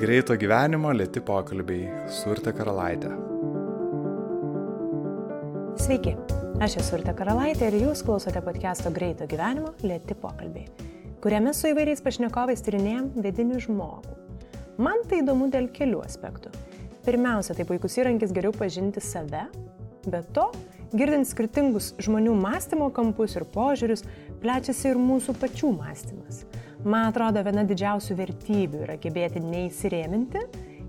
Greito gyvenimo lėti pokalbiai su Urte Karalaitė. Sveiki, aš esu Urte Karalaitė ir jūs klausote podcast'o Greito gyvenimo lėti pokalbiai, kuriame su įvairiais pašnekovais tyrinėjom vidinį žmogų. Man tai įdomu dėl kelių aspektų. Pirmiausia, tai puikus įrankis geriau pažinti save, bet to, girdint skirtingus žmonių mąstymo kampus ir požiūrius, plečiasi ir mūsų pačių mąstymas. Man atrodo, viena didžiausių vertybių yra gebėti neįsirėminti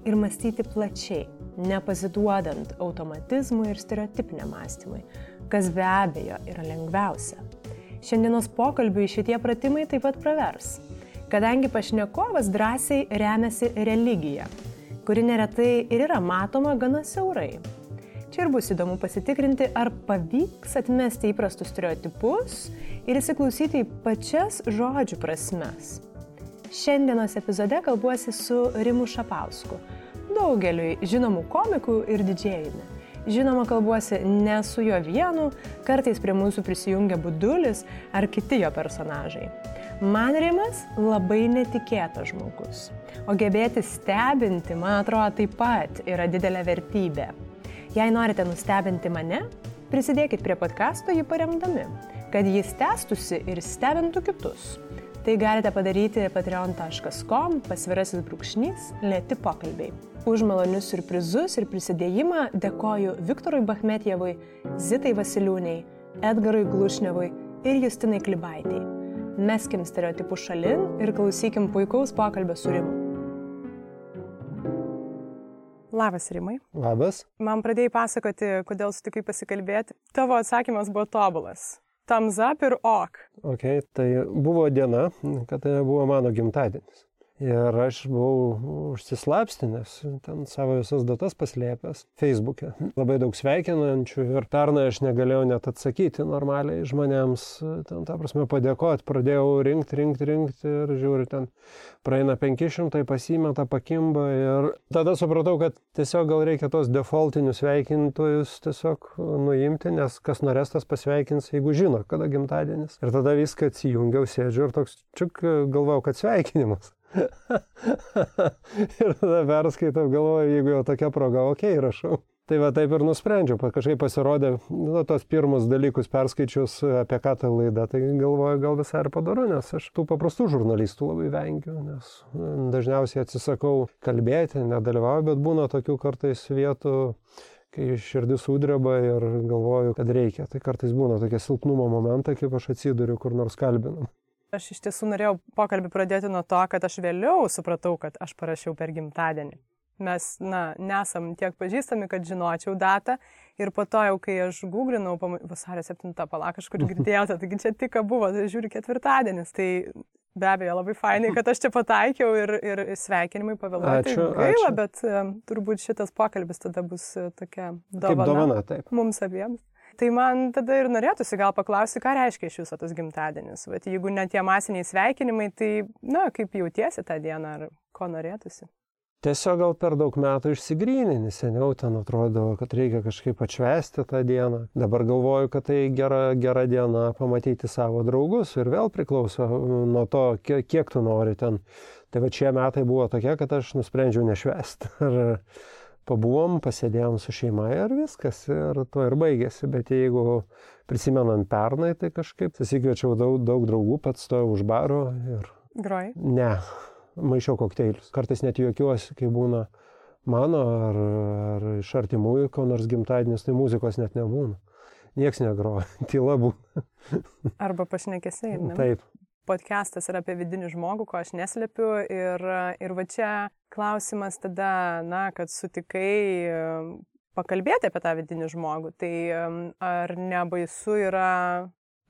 ir mąstyti plačiai, nepasiduodant automatizmui ir stereotipiniam mąstymui, kas be abejo yra lengviausia. Šiandienos pokalbiui šitie pratimai taip pat pravers, kadangi pašnekovas drąsiai remiasi religiją, kuri neretai ir yra matoma gana siaurai. Čia ir bus įdomu pasitikrinti, ar pavyks atmesti įprastus stereotipus ir įsiklausyti į pačias žodžių prasmes. Šiandienos epizode kalbuosi su Rimu Šapausku, daugeliui žinomų komikų ir didžėjumi. Žinoma, kalbuosi ne su juo vienu, kartais prie mūsų prisijungia Budulis ar kiti jo personažai. Man Rimas labai netikėtas žmogus, o gebėti stebinti, man atrodo, taip pat yra didelė vertybė. Jei norite nustebinti mane, prisidėkit prie podkasto jį paremdami, kad jis tęstusi ir stebintų kitus. Tai galite padaryti patreon.com pasvirasis brūkšnys lėti pokalbiai. Už malonius surprizus ir prisidėjimą dėkoju Viktorui Bachmetjevui, Zitai Vasiliūniai, Edgarui Glušnevui ir Justinai Klibaitiai. Meskim stereotipų šalin ir klausykim puikaus pokalbio su Rimu. Labas, Rimai. Labas. Man pradėjai pasakoti, kodėl sutikai pasikalbėti. Tavo atsakymas buvo tobulas. Thumbs up ir ok. Ok, tai buvo diena, kad tai buvo mano gimtadienis. Ir aš buvau užsislapstinęs, ten savo visas datas paslėpęs Facebook'e. Labai daug sveikinančių ir pernai aš negalėjau net atsakyti normaliai žmonėms, ten tą prasme padėkoti, pradėjau rinkti, rinkti, rinkti ir žiūri, ten praeina 500, pasimeta, pakimba ir tada supratau, kad tiesiog gal reikia tos defaultinius sveikintojus tiesiog nuimti, nes kas norės tas pasveikins, jeigu žino, kada gimtadienis. Ir tada viską atsijungiau, sėdžiu ir toks čiuk galvau, kad sveikinimas. ir tada perskaitau, galvoju, jeigu jau tokia proga, okei, okay, rašau. Tai va taip ir nusprendžiau, kažkaip pasirodė, nu, tos pirmus dalykus perskaičius apie ką ta laida, tai galvoju, gal visai ir padaru, nes aš tų paprastų žurnalistų labai vengiu, nes dažniausiai atsisakau kalbėti, nedalyvauju, bet būna tokių kartais vietų, kai širdis sudreba ir galvoju, kad reikia. Tai kartais būna tokie silpnumo momentai, kaip aš atsiduriu kur nors kalbinam. Aš iš tiesų norėjau pokalbį pradėti nuo to, kad aš vėliau supratau, kad aš parašiau per gimtadienį. Mes, na, nesam tiek pažįstami, kad žinočiau datą. Ir po to jau, kai aš googlinau, vasario 7 palak, kažkur girdėjau, taigi čia tik buvo, tai žiūri ketvirtadienis. Tai be abejo labai fainai, kad aš čia pataikiau ir, ir sveikinimai pavėluoti. Ačiū. Gaila, ačiū. bet um, turbūt šitas pokalbis tada bus uh, tokia dovana. Kaip dovana, taip. Mums abiems. Tai man tada ir norėtųsi gal paklausti, ką reiškia iš jūsų tas gimtadienis. Bet jeigu net tie masiniai sveikinimai, tai, na, kaip jautiesi tą dieną ar ko norėtųsi? Tiesiog gal per daug metų išsigrynini, seniau ten atrodo, kad reikia kažkaip atšvesti tą dieną. Dabar galvoju, kad tai gera, gera diena pamatyti savo draugus ir vėl priklauso nuo to, kiek, kiek tu nori ten. Tai va šie metai buvo tokie, kad aš nusprendžiau nešvesti. Pabuvom, pasėdėjom su šeima ir viskas, ir to ir baigėsi. Bet jeigu prisimenant pernai, tai kažkaip susikviečiau daug, daug draugų, pats stojau už baro ir... Groj. Ne, maišiau kokteilius. Kartais net juokiuosi, kai būna mano ar, ar iš artimųjų, ko nors gimtadienis, tai muzikos net nebūna. Niekas negroja, tyla būna. Arba pašnekesiai. Ne? Taip. Podcastas yra apie vidinį žmogų, ko aš neslepiu. Ir, ir va čia klausimas tada, na, kad sutikai um, pakalbėti apie tą vidinį žmogų. Tai um, ar nebaisu yra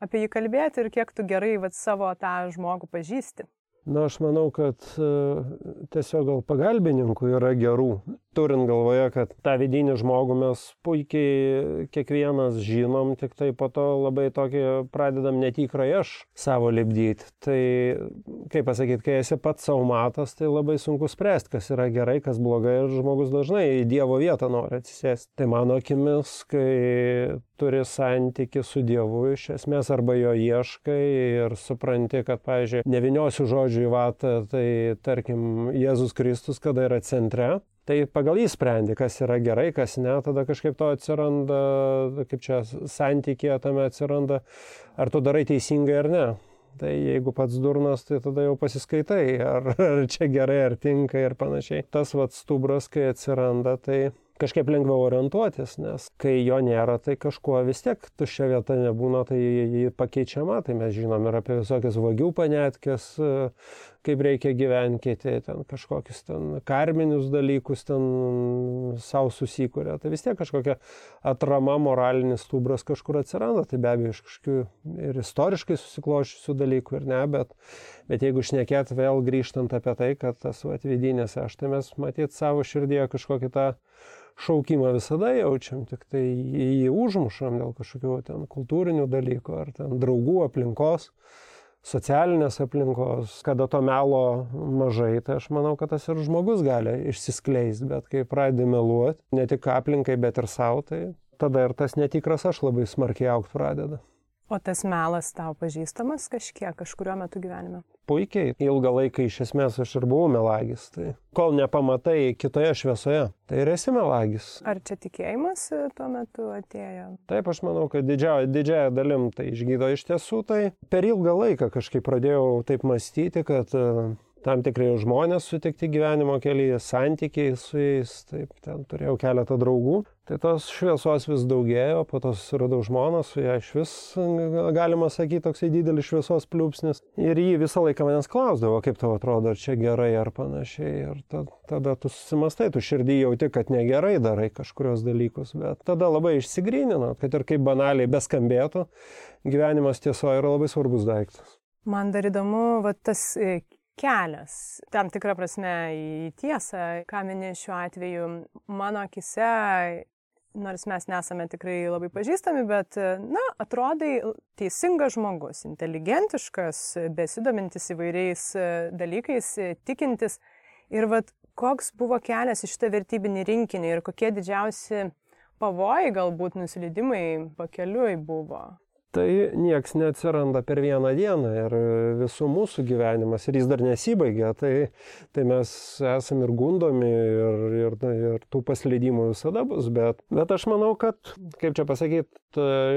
apie jį kalbėti ir kiek tu gerai vat, savo tą žmogų pažįsti? Na, aš manau, kad uh, tiesiog gal pagalbininkų yra gerų. Turint galvoje, kad tą vidinį žmogų mes puikiai kiekvienas žinom, tik tai po to labai tokį pradedam netikrai aš savo lipdyti. Tai, kaip pasakyti, kai esi pats savo matas, tai labai sunku spręsti, kas yra gerai, kas blogai ir žmogus dažnai į Dievo vietą nori atsisėsti. Tai mano akimis, kai turi santyki su Dievu iš esmės arba jo ieškai ir supranti, kad, pavyzdžiui, neviniosiu žodžių į vatą, tai tarkim Jėzus Kristus, kada yra centre, Tai pagal jį sprendi, kas yra gerai, kas ne, tada kažkaip to atsiranda, kaip čia santykė tame atsiranda, ar tu darai teisingai ar ne. Tai jeigu pats durnas, tai tada jau pasiskaitai, ar, ar čia gerai, ar tinka ir panašiai. Tas vad stubras, kai atsiranda, tai kažkaip lengviau orientuotis, nes kai jo nėra, tai kažkuo vis tiek tuščia vieta nebūna, tai jį pakeičiama, tai mes žinom ir apie visokias vagių panetkės, kaip reikia gyventi, ten kažkokius ten karminius dalykus ten savo susikūrė, tai vis tiek kažkokia atrama, moralinis stubras kažkur atsiranda, tai be abejo iš kažkokių ir istoriškai susiklošusių dalykų ir ne, bet, bet jeigu šnekėt vėl grįžtant apie tai, kad tas vat, vidinės aš, tai mes matyt savo širdėje kažkokį tą šaukimą visada jaučiam, tik tai jį užmušam dėl kažkokių ten kultūrinių dalykų ar ten draugų aplinkos, socialinės aplinkos, kada to melo mažai, tai aš manau, kad tas ir žmogus gali išsiskleisti, bet kai pradedi meluoti, ne tik aplinkai, bet ir savo, tai tada ir tas netikras aš labai smarkiai aukti pradeda. O tas melas tau pažįstamas kažkiek, kažkurio metu gyvenime? Puikiai, ilgą laiką iš esmės aš ir buvau melagis. Tai kol nepamatai kitoje šviesoje, tai ir esi melagis. Ar čia tikėjimas tuo metu atėjo? Taip, aš manau, kad didžiąją, didžiąją dalim tai išgydo iš tiesų. Tai per ilgą laiką kažkaip pradėjau taip mąstyti, kad uh, tam tikrai žmonės sutikti gyvenimo kelyje, santykiai su jais, taip, ten turėjau keletą draugų, tai tos šviesos vis daugėjo, po to susiradau žmoną, su ją iš vis, galima sakyti, toksai didelis šviesos pliūpsnis. Ir jį visą laiką manęs klausdavo, kaip tau atrodo, ar čia gerai ar panašiai. Ir ta, tada tu susimastai, tu širdį jauti, kad negerai darai kažkurios dalykus, bet tada labai išsigrynino, kad ir kaip banaliai beskambėtų, gyvenimas tiesoje yra labai svarbus daiktas. Man dar įdomu, va, tas e, kelias, tam tikrą prasme į tiesą, ką mini šiuo atveju, mano akise, nors mes nesame tikrai labai pažįstami, bet, na, atrodai teisingas žmogus, inteligentiškas, besidomintis įvairiais dalykais, tikintis. Ir vad, koks buvo kelias į šitą vertybinį rinkinį ir kokie didžiausi pavojai, galbūt nusilidimai pakeliui buvo? Tai nieks neatsiranda per vieną dieną ir visų mūsų gyvenimas, ir jis dar nesibaigia, tai, tai mes esame ir gundomi, ir, ir, ir tų paslydimų visada bus, bet, bet aš manau, kad, kaip čia pasakyti,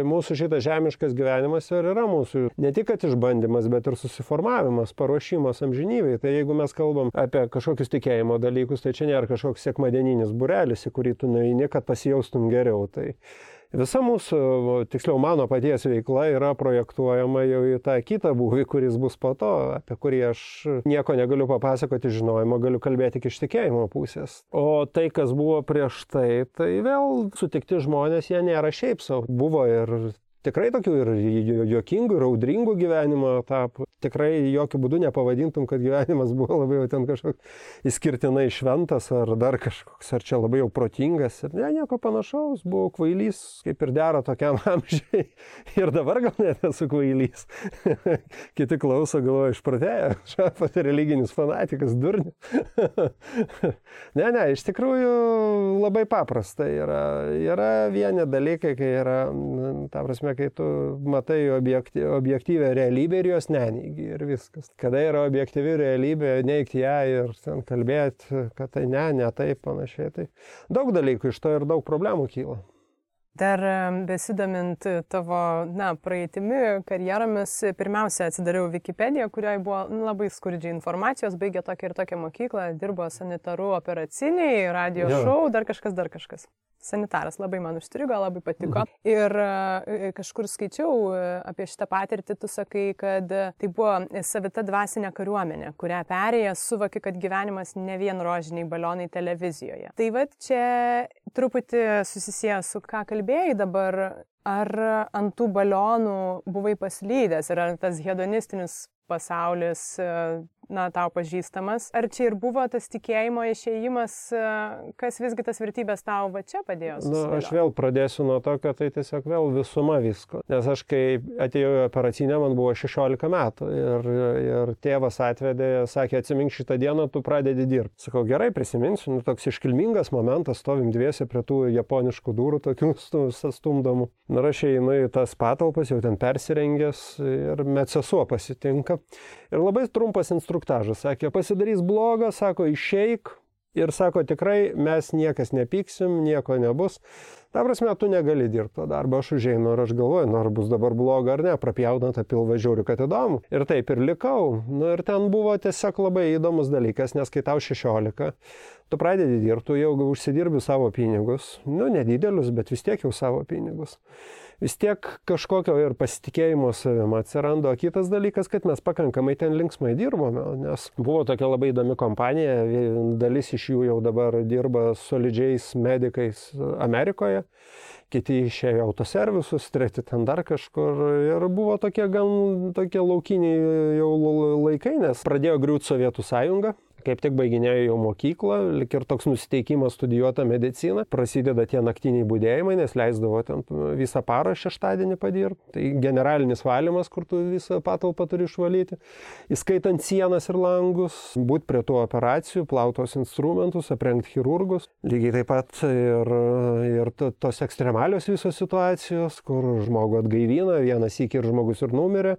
mūsų šitas žemiškas gyvenimas ir yra mūsų ne tik išbandymas, bet ir susiformavimas, paruošimas amžinybei. Tai jeigu mes kalbam apie kažkokius tikėjimo dalykus, tai čia nėra kažkoks sekmadieninis burelis, į kurį tu nueini, kad pasijaustum geriau. Tai, Visa mūsų, tiksliau mano paties veikla yra projektuojama jau į tą kitą būvį, kuris bus po to, apie kurį aš nieko negaliu papasakoti žinojimo, galiu kalbėti tik iš tikėjimo pusės. O tai, kas buvo prieš tai, tai vėl sutikti žmonės, jie nėra šiaip savo. Buvo ir tikrai tokių ir juokingų, ir audringų gyvenimo etapų. Tikrai jokių būdų nepavadintum, kad gyvenimas buvo labai jau ten kažkoks išskirtinai šventas ar dar kažkoks, ar čia labai jau protingas. Ir ne, nieko panašaus, buvau kvailys, kaip ir dera tokiam amžiai. Ir dabar gal net esu kvailys. Kiti klauso, galvoja, išpratėję, šapat religinis fanatikas, durnis. ne, ne, iš tikrųjų labai paprasta yra. Yra vieni dalykai, kai yra, ta prasme, kai tu matai objekty, objektyvę realybę ir jos neneigi ir viskas. Kada yra objektyvi realybė, neigti ją ir ten kalbėti, kad tai ne, ne taip, panašiai. Tai daug dalykų iš to ir daug problemų kyla. Dar besidomint tavo, na, praeitimi, karjeromis, pirmiausia atsidariau Wikipediją, kurioje buvo nu, labai skurdžiai informacijos, baigė tokią ir tokią mokyklą, dirbo sanitaru operaciniai, radio jo. šou, dar kažkas, dar kažkas sanitaras labai man užstrigo, labai patiko. Mhm. Ir e, kažkur skaičiau e, apie šitą patirtį, tu sakai, kad tai buvo savita dvasinė kariuomenė, kurią perėjęs suvokė, kad gyvenimas ne vien rožiniai balionai televizijoje. Tai va čia truputį susisieja su ką kalbėjai dabar, ar ant tų balionų buvai paslydęs ir ar tas hedonistinis pasaulis na, tau pažįstamas. Ar čia ir buvo tas tikėjimo išėjimas, e, kas visgi tas vertybės tau va čia padėjo? Na, nu, aš vėl pradėsiu nuo to, kad tai tiesiog vėl visuma visko. Nes aš kai atėjau į operacinę, man buvo 16 metų ir, ir tėvas atvedė, sakė, atsimink šitą dieną, tu pradedi dirbti. Sakau, gerai, prisiminsiu, nu, toks iškilmingas momentas, stovim dviesi prie tų japoniškų durų, tokių stumdomų. Na, aš einu į tas patalpas, jau ten persirengęs ir met sesuo pasitinka. Ir labai trumpas instruktažas. Sakė, pasidarys blogą, sako, išeik. Ir sako, tikrai mes niekas nepyksim, nieko nebus. Ta prasme, tu negali dirbti to darbo, aš užeinu ir aš galvoju, nors bus dabar bloga ar ne, prapjauna tą pilvą žiūriu, kad įdomu. Ir taip ir likau. Nu ir ten buvo tiesiog labai įdomus dalykas, nes kai tau 16, tu pradedi dirbti, tu jau užsidirbi savo pinigus. Nu, nedidelius, bet vis tiek jau savo pinigus vis tiek kažkokio ir pasitikėjimo savim atsiranda. O kitas dalykas, kad mes pakankamai ten linksmai dirbome, nes buvo tokia labai įdomi kompanija, dalis iš jų jau dabar dirba solidžiais medikais Amerikoje kiti išėjo autoservisus, treti ten dar kažkur. Ir buvo tokie gan tokie laukiniai jau laikai, nes pradėjo griūti Sovietų sąjunga kaip tik baiginėjau jau mokyklą, lik ir toks nusiteikimas studijuota medicina, prasideda tie naktiniai būdėjimai, nes leisdavo ten visą parą šeštadienį padirbti. Tai generalinis valymas, kur tu visą patalpą turi išvalyti, įskaitant sienas ir langus, būti prie tų operacijų, plautos instrumentus, aprengti chirurgus. Lygiai taip pat ir, ir tos ekstremalios visos situacijos, kur žmogų atgaivina, vienas iki ir žmogus ir numirė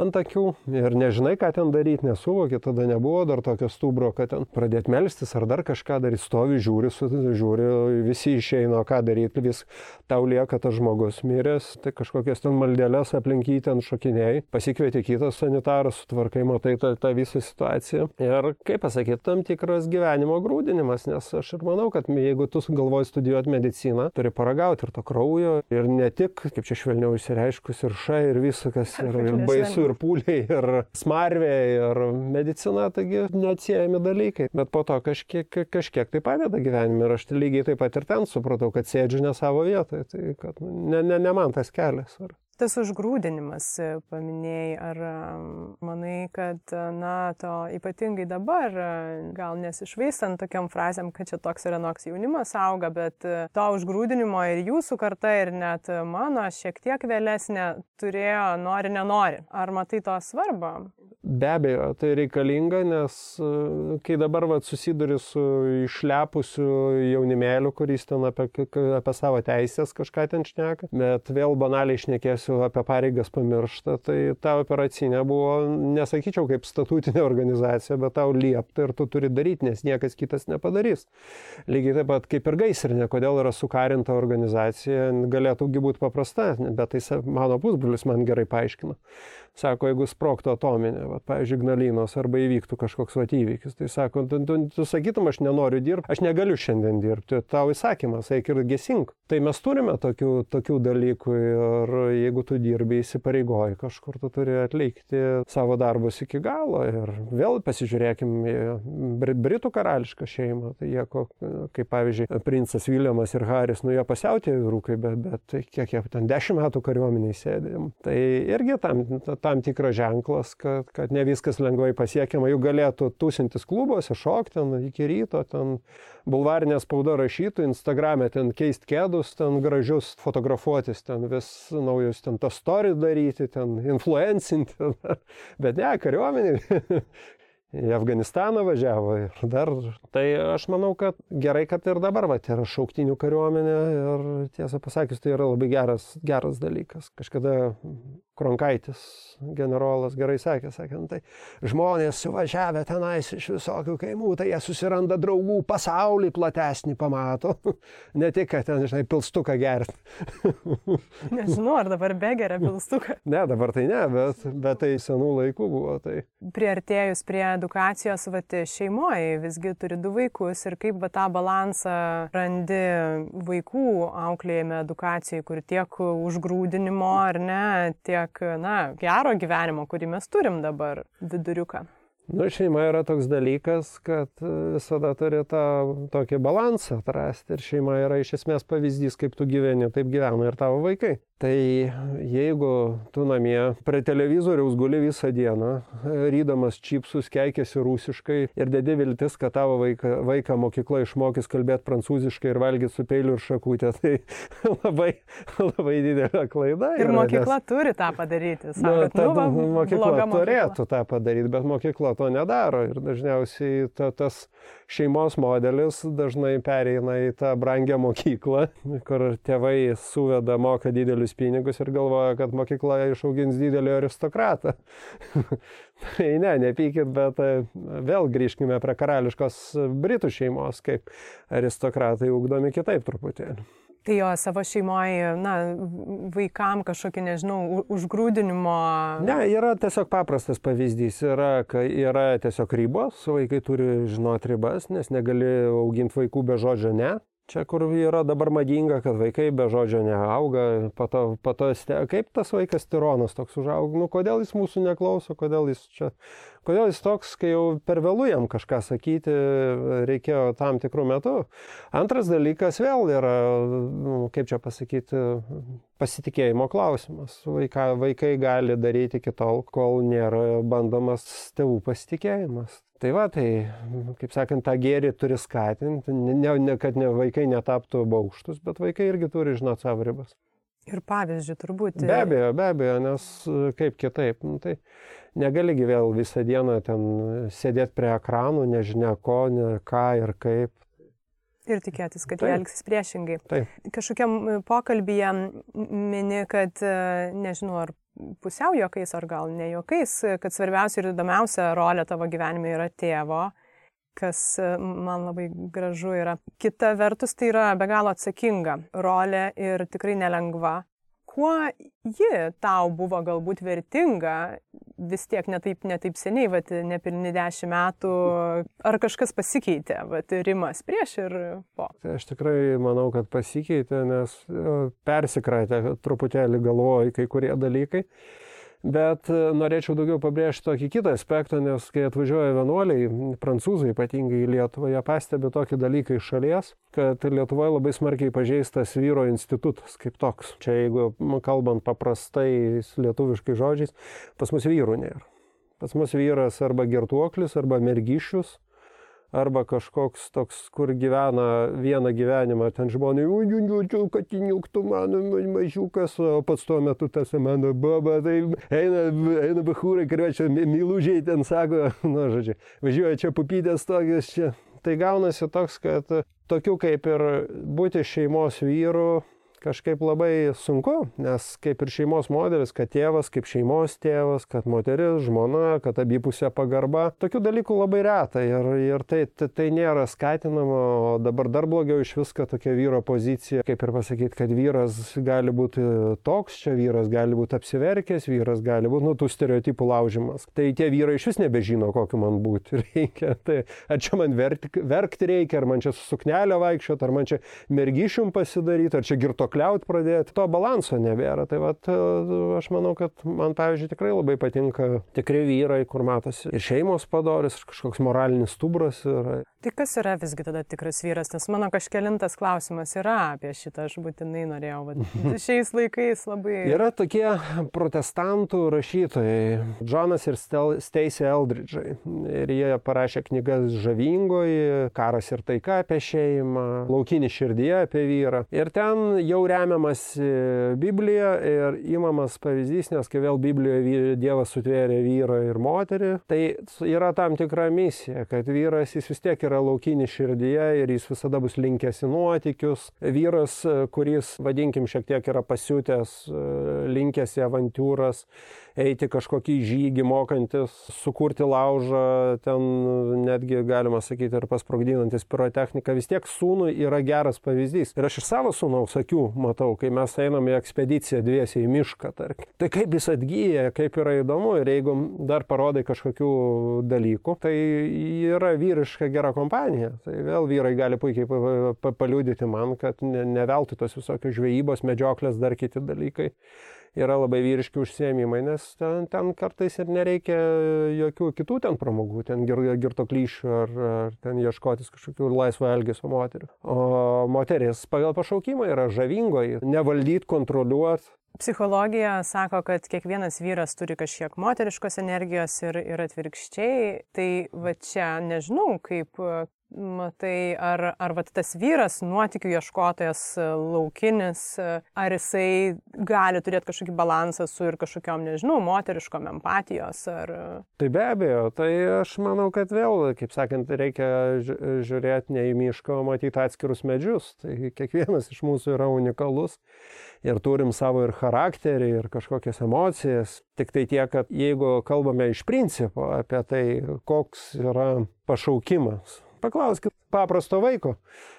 ant akių ir nežinai, ką ten daryti, nesuvokė, tada nebuvo dar tokio stubro kad ten pradėti melstis ar dar kažką daryti, stovi, žiūri, žiūri, visi išeina, ką daryti, vis tau lieka tas žmogus miręs, tai kažkokias ten maldėlės aplinkį ten šokiniai, pasikvieti kitas sanitaras, sutvarkai, matai tą, tą visą situaciją. Ir kaip pasakyti, tam tikras gyvenimo grūdinimas, nes aš ir manau, kad jeigu tu galvoji studijuoti mediciną, turi paragauti ir to kraujo, ir ne tik, kaip čia švelniau išsireiškus, ir šai, ir viskas, ir, ir baisu, ir pūliai, ir smarvė, ir medicina, taigi neatsiejami įdomi dalykai, bet po to kažkiek, kažkiek tai padeda gyvenime ir aš lygiai taip pat ir ten supratau, kad sėdžiu ne savo vietoje, tai kad ne, ne, ne man tas kelias. Ar... Tas užgrūdinimas e, paminėjai, ar manai, kad, e, na, to ypatingai dabar, e, gal nesišvaistant tokiam frazėm, kad čia toks ir anoks jaunimas auga, bet to užgrūdinimo ir jūsų karta, ir net mano šiek tiek vėlesnė turėjo nori, nenori. Ar matai to svarbą? Be abejo, tai reikalinga, nes kai dabar vat, susiduri su išlepusiu jaunimėliu, kuris ten apie, apie savo teisės kažką ten šneka, bet vėl banaliai šnekėsiu jau apie pareigas pamiršta, tai ta operacinė buvo, nesakyčiau, kaip statutinė organizacija, bet tau liepta ir tu turi daryti, nes niekas kitas nepadarys. Lygiai taip pat kaip ir gaisrinė, kodėl yra sukarinta organizacija, galėtų būti paprasta, bet tai mano pusbrolis man gerai paaiškino. Sako, jeigu sproktų atominė, va, pavyzdžiui, Gnalinos arba įvyktų kažkoks vat įvykis, tai sako, tu, tu, tu sakytum, aš nenoriu dirbti, aš negaliu šiandien dirbti, tau įsakymas, eik ir gesink. Tai mes turime tokių, tokių dalykų ir jeigu tu dirbi įsipareigoji kažkur, tu turi atlikti savo darbus iki galo. Ir vėl pasižiūrėkim į Britų karališką šeimą, tai jie, kaip pavyzdžiui, princas Viljamas ir Haris, nu jie pasiautė vyrukai, bet, bet kiek jie ten dešimt metų kariuomeniai sėdė. Tai irgi tam, tam tikras ženklas, kad, kad ne viskas lengvai pasiekiama, jų galėtų tūsintis klubuose, šokti ten iki ryto, ten bulvarinė spauda rašytų, Instagram'e ten keisti kėdus, ten gražius fotografuotis, ten vis naujus, ten tą story daryti, ten influencinti, bet ne, kariuomenė. į Afganistaną važiavo ir dar. Tai aš manau, kad gerai, kad ir dabar va, yra šauktinių kariuomenė ir tiesą pasakius, tai yra labai geras, geras dalykas. Kažkada Kronkaitis generolas gerai sakė, sakė, nu, tai žmonės suvažiavę tenais iš visokių kaimų, tai jie susiranda draugų, pasaulį platesnį pamato, ne tik, kad ten, žinai, pilstuką gerti. Nežinau, ar dabar begeria pilstuką. ne, dabar tai ne, bet, bet tai senų laikų buvo. Tai. Priartėjus prie edukacijos, va, šeimoje visgi turi du vaikus ir kaip va, tą balansą randi vaikų auklėjime edukacijai, kur tiek užgrūdinimo ar ne, tiek, na, gero gyvenimo, kurį mes turim dabar viduriuką. Nu, šeima yra toks dalykas, kad visada turi tą tokį balansą atrasti ir šeima yra iš esmės pavyzdys, kaip tu gyveni, taip gyvena ir tavo vaikai. Tai jeigu tu namie prie televizoriaus guli visą dieną, rydamas čipsus, keikėsi rusiškai ir dedi viltis, kad tavo vaiką, vaiką mokykla išmokys kalbėti prancūziškai ir valgyti su peiliu ir šakutė, tai labai, labai didelė klaida. Ir yra, mokykla nes... turi tą padaryti. Sakot, ta, nu, va, mokykla bloga turėtų mokykla. tą padaryti, bet mokykla to nedaro. Ir dažniausiai ta, tas šeimos modelis dažnai pereina į tą brangią mokyklą, kur tėvai suveda, moka didelius pinigus ir galvoja, kad mokykla išaugins didelį aristokratą. tai ne, nepykit, bet e, vėl grįžkime prie karališkos Britų šeimos, kaip aristokratai ugdomi kitaip truputėlį. Tai jo savo šeimoje, na, vaikam kažkokį, nežinau, užgrūdinimo. Ne, yra tiesiog paprastas pavyzdys. Yra, yra tiesiog ribos, vaikai turi žinoti ribas, nes negali auginti vaikų be žodžio ne. Čia, kur yra dabar madinga, kad vaikai be žodžio neauga, po to, po to ste, kaip tas vaikas tironas toks užauga, nu kodėl jis mūsų neklauso, kodėl jis čia, kodėl jis toks, kai jau per vėlų jam kažką sakyti reikėjo tam tikrų metų. Antras dalykas vėl yra, nu, kaip čia pasakyti, pasitikėjimo klausimas. Vaika, vaikai gali daryti iki tol, kol nėra bandomas tėvų pasitikėjimas. Tai va, tai, kaip sakant, tą gėrį turi skatinti, ne, ne, kad ne, vaikai netaptų baukštus, bet vaikai irgi turi žinoti savo ribas. Ir pavyzdžių turbūt. Be abejo, be abejo, nes kaip kitaip, nu, tai negali vėl visą dieną ten sėdėti prie ekranų, nežinia ko, ne ką ir kaip. Ir tikėtis, kad jie elgsis priešingai. Taip. Kažkokiam pokalbėje mini, kad, e, nežinau, ar pusiau juokais, ar gal ne juokais, kad svarbiausia ir įdomiausia rolė tavo gyvenime yra tėvo, kas man labai gražu yra. Kita vertus, tai yra be galo atsakinga rolė ir tikrai nelengva. Kuo ji tau buvo galbūt vertinga, vis tiek netaip, netaip seniai, vat, nepilni dešimt metų, ar kažkas pasikeitė, vat, rimas prieš ir po. Tai aš tikrai manau, kad pasikeitė, nes e, persikratė truputėlį galvoju kai kurie dalykai. Bet e, norėčiau daugiau pabrėžti tokį kitą aspektą, nes kai atvažiuoja vienuoliai, prancūzai ypatingai į Lietuvą, jie pastebi tokį dalyką iš šalies, kad Lietuvoje labai smarkiai pažeistas vyro institutas kaip toks. Čia jeigu kalbant paprastai lietuviškai žodžiais, pas mus vyrų nėra. Pas mus vyras arba girtuoklis, arba mergišius, arba kažkoks toks, kur gyvena vieną gyvenimą, ten žmonės, ujujujų, katiniuk, tu mano mažiukas, o pats tuo metu tas mano baba, tai eina, eina bahūrai, kurio čia mylužiai ten sako, na, žodžiu, važiuoja čia pupydės tokios čia. Tai gaunasi toks, kad tokių kaip ir būti šeimos vyru, kažkaip labai sunku, nes kaip ir šeimos modelis, kad tėvas kaip šeimos tėvas, kad moteris, žmona, kad abipusė pagarba, tokių dalykų labai reta ir, ir tai, tai, tai nėra skatinama, o dabar dar blogiau iš viską tokia vyro pozicija, kaip ir pasakyti, kad vyras gali būti toks, čia vyras gali būti apsiverkęs, vyras gali būti, nu, tų stereotipų laužimas. Tai tie vyrai iš vis nebežino, kokiu man būti reikia. Tai ar čia man verkti, reikia, ar man čia su suknelė vaikščioti, ar man čia mergišium pasidaryti, ar čia girto kliaut pradėti, to balanso nebėra. Tai vat, aš manau, kad man, pavyzdžiui, tikrai labai patinka tikri vyrai, kur matosi ir šeimos padoris, ir kažkoks moralinis stubras. Ir... Tai kas yra visgi tada tikras vyras? Nes mano kažkelintas klausimas yra apie šitą, aš būtinai norėjau, bet šiais laikais labai... Yra tokie protestantų rašytojai, Džonas ir Stacey Eldridge'ai. Ir jie parašė knygas Žavingoji, Karas ir taika apie šeimą, Laukinį širdyje apie vyrą. Ir ten jau remiamas Biblija ir įmamas pavyzdys, nes kai vėl Biblijoje Dievas sutvėrė vyrą ir moterį, tai yra tam tikra misija, kad vyras jis vis tiek yra laukinis širdyje ir jis visada bus linkęs į nuotykius. Vyras, kuris, vadinkim, šiek tiek yra pasiutęs, linkęs į avantūras, eiti kažkokį žygį, mokantis sukurti laužą, ten netgi galima sakyti ir pasprogdinantis pirotechniką, vis tiek sūnui yra geras pavyzdys. Ir aš iš savo sūnaus akių matau, kai mes einame į ekspediciją dviesiai į mišką, tarkim. Tai kaip jis atgyja, kaip yra įdomu ir jeigu dar parodai kažkokių dalykų, tai yra vyriška gera kompanija. Tai vėl vyrai gali puikiai pa- pa- paliudyti man, kad ne, ne veltui tos visokios žvejybos, medžioklės, dar kiti dalykai yra labai vyriški užsiemimai, nes ten, ten kartais ir nereikia jokių kitų ten pramogų, ten gir, girto klyšių ar, ar ten ieškotis kažkokių laisvo elgesio moterių. O moteris pagal pašaukimą yra žavingoji, nevaldyti, kontroliuoti. Psichologija sako, kad kiekvienas vyras turi kažkiek moteriškos energijos ir, ir atvirkščiai. Tai va čia nežinau, kaip, Matai, ar, ar vat, tas vyras, nuotikių ieškotojas, laukinis, ar jisai gali turėti kažkokį balansą su ir kažkokiam, nežinau, moteriškom empatijos? Ar... Tai be abejo, tai aš manau, kad vėl, kaip sakant, reikia žiūrėti ne į mišką, o matyti atskirus medžius. Tai kiekvienas iš mūsų yra unikalus ir turim savo ir charakterį, ir kažkokias emocijas. Tik tai tiek, kad jeigu kalbame iš principo apie tai, koks yra pašaukimas Paklauskit paprasto vaiko,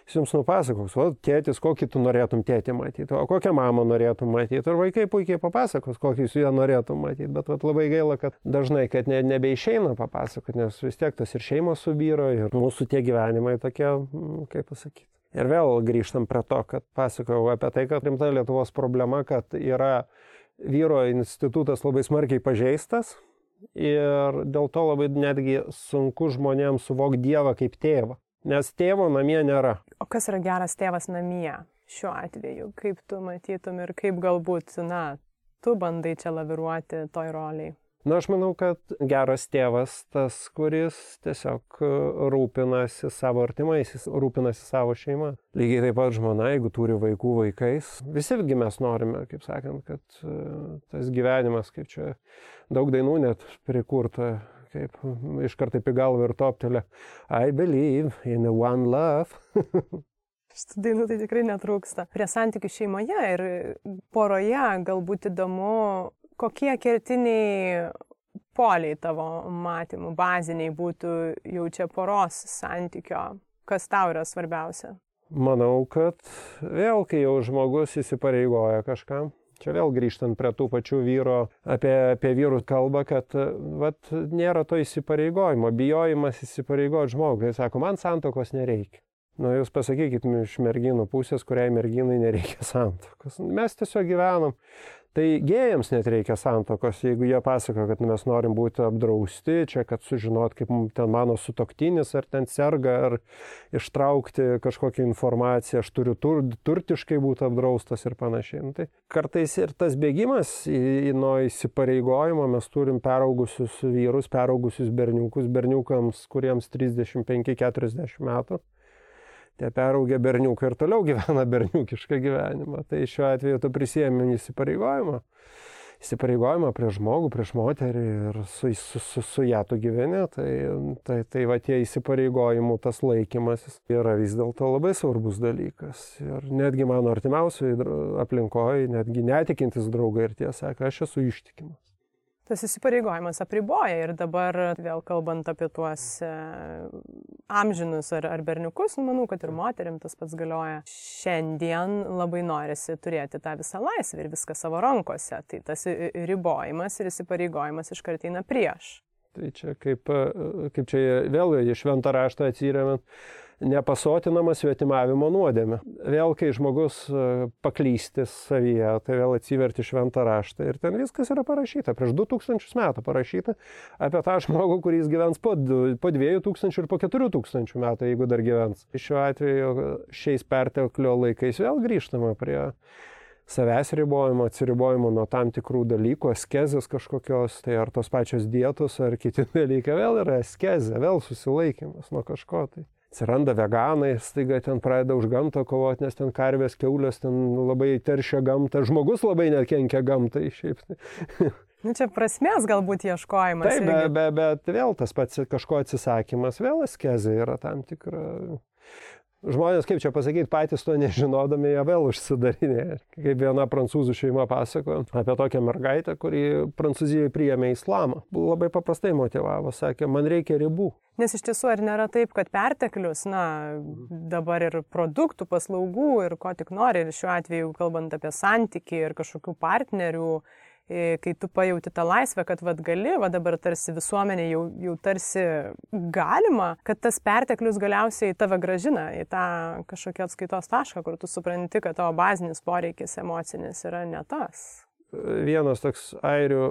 jis jums nupasakos, o tėtis, kokį tu norėtum tėtį matyti, o kokią mamą norėtum matyti. Ir vaikai puikiai papasakos, kokį su juo norėtum matyti. Bet vat, labai gaila, kad dažnai, kad ne, nebeišeina papasakoti, nes vis tiek tas ir šeimos subyro, ir mūsų tie gyvenimai tokie, mm, kaip pasakyti. Ir vėl grįžtam prie to, kad pasakojau apie tai, kad rimta Lietuvos problema, kad yra vyro institutas labai smarkiai pažeistas, ir dėl to labai netgi sunku žmonėms suvokti Dievą kaip tėvą, nes tėvo namie nėra. O kas yra geras tėvas namie šiuo atveju? Kaip tu matytum ir kaip galbūt, na, tu bandai čia laviruoti toj roliai? Na, aš manau, kad geras tėvas tas, kuris tiesiog e, rūpinasi savo artimaisiais, rūpinasi savo šeima. Lygiai taip pat žmona, jeigu turi vaikų vaikais, visigi mes norime, kaip sakant, kad e, tas gyvenimas, kaip čia daug dainų net prikurta, kaip iš karto į galvą ir toptelė, I believe in one love. Šitų dainų tai tikrai netrūksta. Prie santykių šeimoje ir poroje galbūt įdomu kokie kertiniai poliai tavo matymų, baziniai būtų jau čia poros santykio? Kas tau yra svarbiausia? Manau, kad vėl, kai jau žmogus įsipareigoja kažkam, čia vėl grįžtant prie tų pačių vyro, apie, apie vyrų kalbą, kad vat, nėra to įsipareigojimo, bijojimas įsipareigoti žmogui. Jis sako, man santokos nereikia. Nu, jūs pasakykit iš merginų pusės, kuriai merginai nereikia santokos. Mes tiesiog gyvenam Tai gėjams net reikia santokos, jeigu jie pasako, kad mes norim būti apdrausti, čia, kad sužinot, kaip ten mano sutoktinis, ar ten serga, ar ištraukti kažkokią informaciją, aš turiu tur, turtiškai būti apdraustas ir panašiai. Nu, tai kartais ir tas bėgimas į, į nuo įsipareigojimo mes turim peraugusius vyrus, peraugusius berniukus, berniukams, kuriems 35-40 metų tie peraugę berniukai ir toliau gyvena berniukišką gyvenimą. Tai šiuo atveju tu prisėmė įsipareigojimą. Įsipareigojimą prieš žmogų, prieš moterį ir su, su, su, su ją tu gyveni, tai, tai, tai va tie įsipareigojimų tas laikymasis yra vis dėlto labai svarbus dalykas. Ir netgi mano artimiausioje aplinkoje, netgi netikintis draugai ir tie sako, aš esu ištikimas tas įsipareigojimas apriboja ir dabar vėl kalbant apie tuos e, amžinus ar, ar berniukus, nu, manau, kad ir moterim tas pats galioja. Šiandien labai norisi turėti tą visą laisvę ir viską savo rankose. Tai tas ribojimas ir įsipareigojimas iš kartina prieš. Tai čia kaip, e, kaip čia vėl iš šventą raštą atsiriamant nepasotinama svetimavimo nuodėme. Vėl, kai žmogus e, paklystis savyje, tai vėl atsiverti šventą raštą ir ten viskas yra parašyta, prieš 2000 metų parašyta apie tą žmogų, kuris gyvens po, po 2000 ir po 4000 metų, jeigu dar gyvens. Šiuo atveju šiais perteklio laikais vėl grįžtama prie savęs ribojimo, atsiribojimo nuo tam tikrų dalykų, askezės kažkokios, tai ar tos pačios dietos, ar kiti dalykai, vėl yra askezė, vėl susilaikimas nuo kažko. Tai atsiranda veganai, staiga ten pradeda už gamtą kovoti, nes ten karvės, keulės ten labai teršia gamtą, žmogus labai nekenkia gamtai šiaip. Nu, čia prasmės galbūt ieškojimas. Taip, be, be, bet vėl tas pats kažko atsisakymas, vėl askezė yra tam tikra Žmonės, kaip čia pasakyti, patys to nežinodami, jie vėl užsidarinė. Kaip viena prancūzų šeima pasakojo apie tokią mergaitę, kuri Prancūzijoje priėmė islamą. Labai paprastai motivavo, sakė, man reikia ribų. Nes iš tiesų ar nėra taip, kad perteklius, na, dabar ir produktų, paslaugų ir ko tik nori, ir šiuo atveju kalbant apie santyki ir kažkokių partnerių, kai tu pajauti tą laisvę, kad vad gali, va dabar tarsi visuomenė jau, jau tarsi galima, kad tas perteklius galiausiai tave gražina į tą kažkokį atskaitos tašką, kur tu supranti, kad tavo bazinis poreikis emocinis yra ne tas. vienas toks airių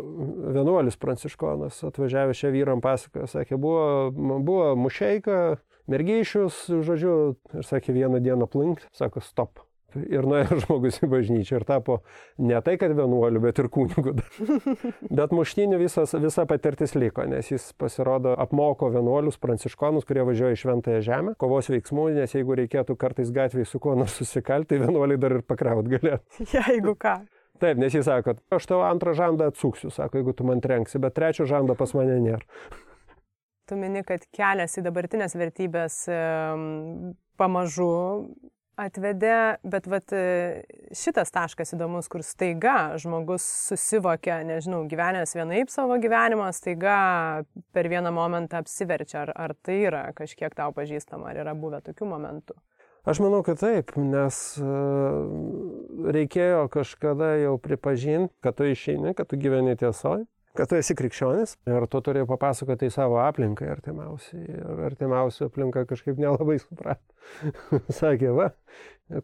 vienuolis pranciškonas atvažiavęs čia vyram pasakojo, sakė, buvo, buvo mušeika, mergyšius, žodžiu, ir sakė, vieną dieną plink, sako, stop. Ir nuėjo žmogus į bažnyčią ir tapo ne tai, kad vienuoliu, bet ir kūnigu. bet muštinių visas, visa patirtis liko, nes jis pasirodo apmoko vienuolius, pranciškonus, kurie važiuoja į šventąją žemę, kovos veiksmų, nes jeigu reikėtų kartais gatvėje su kuo nors susikalti, tai vienuoliai dar ir pakraut galėtų. Jeigu ką. Taip, nes jis sako, aš tavo antrą žandą atsuksiu, sako, jeigu tu man trenksi, bet trečio žando pas mane nėra. Tu mini, kad kelias į dabartinės vertybės pamažu atvedė, bet vat, šitas taškas įdomus, kur staiga žmogus susivokia, nežinau, gyvenęs vienaip savo gyvenimą, staiga per vieną momentą apsiverčia, ar, ar tai yra kažkiek tau pažįstama, ar yra buvę tokių momentų. Aš manau, kad taip, nes reikėjo kažkada jau pripažinti, kad tu išeini, kad tu gyveni tiesoje, kad tu esi krikščionis ir tu turėjai papasakoti į savo aplinką artimiausiai. Ir artimiausia aplinka kažkaip nelabai suprato. Sakė, va,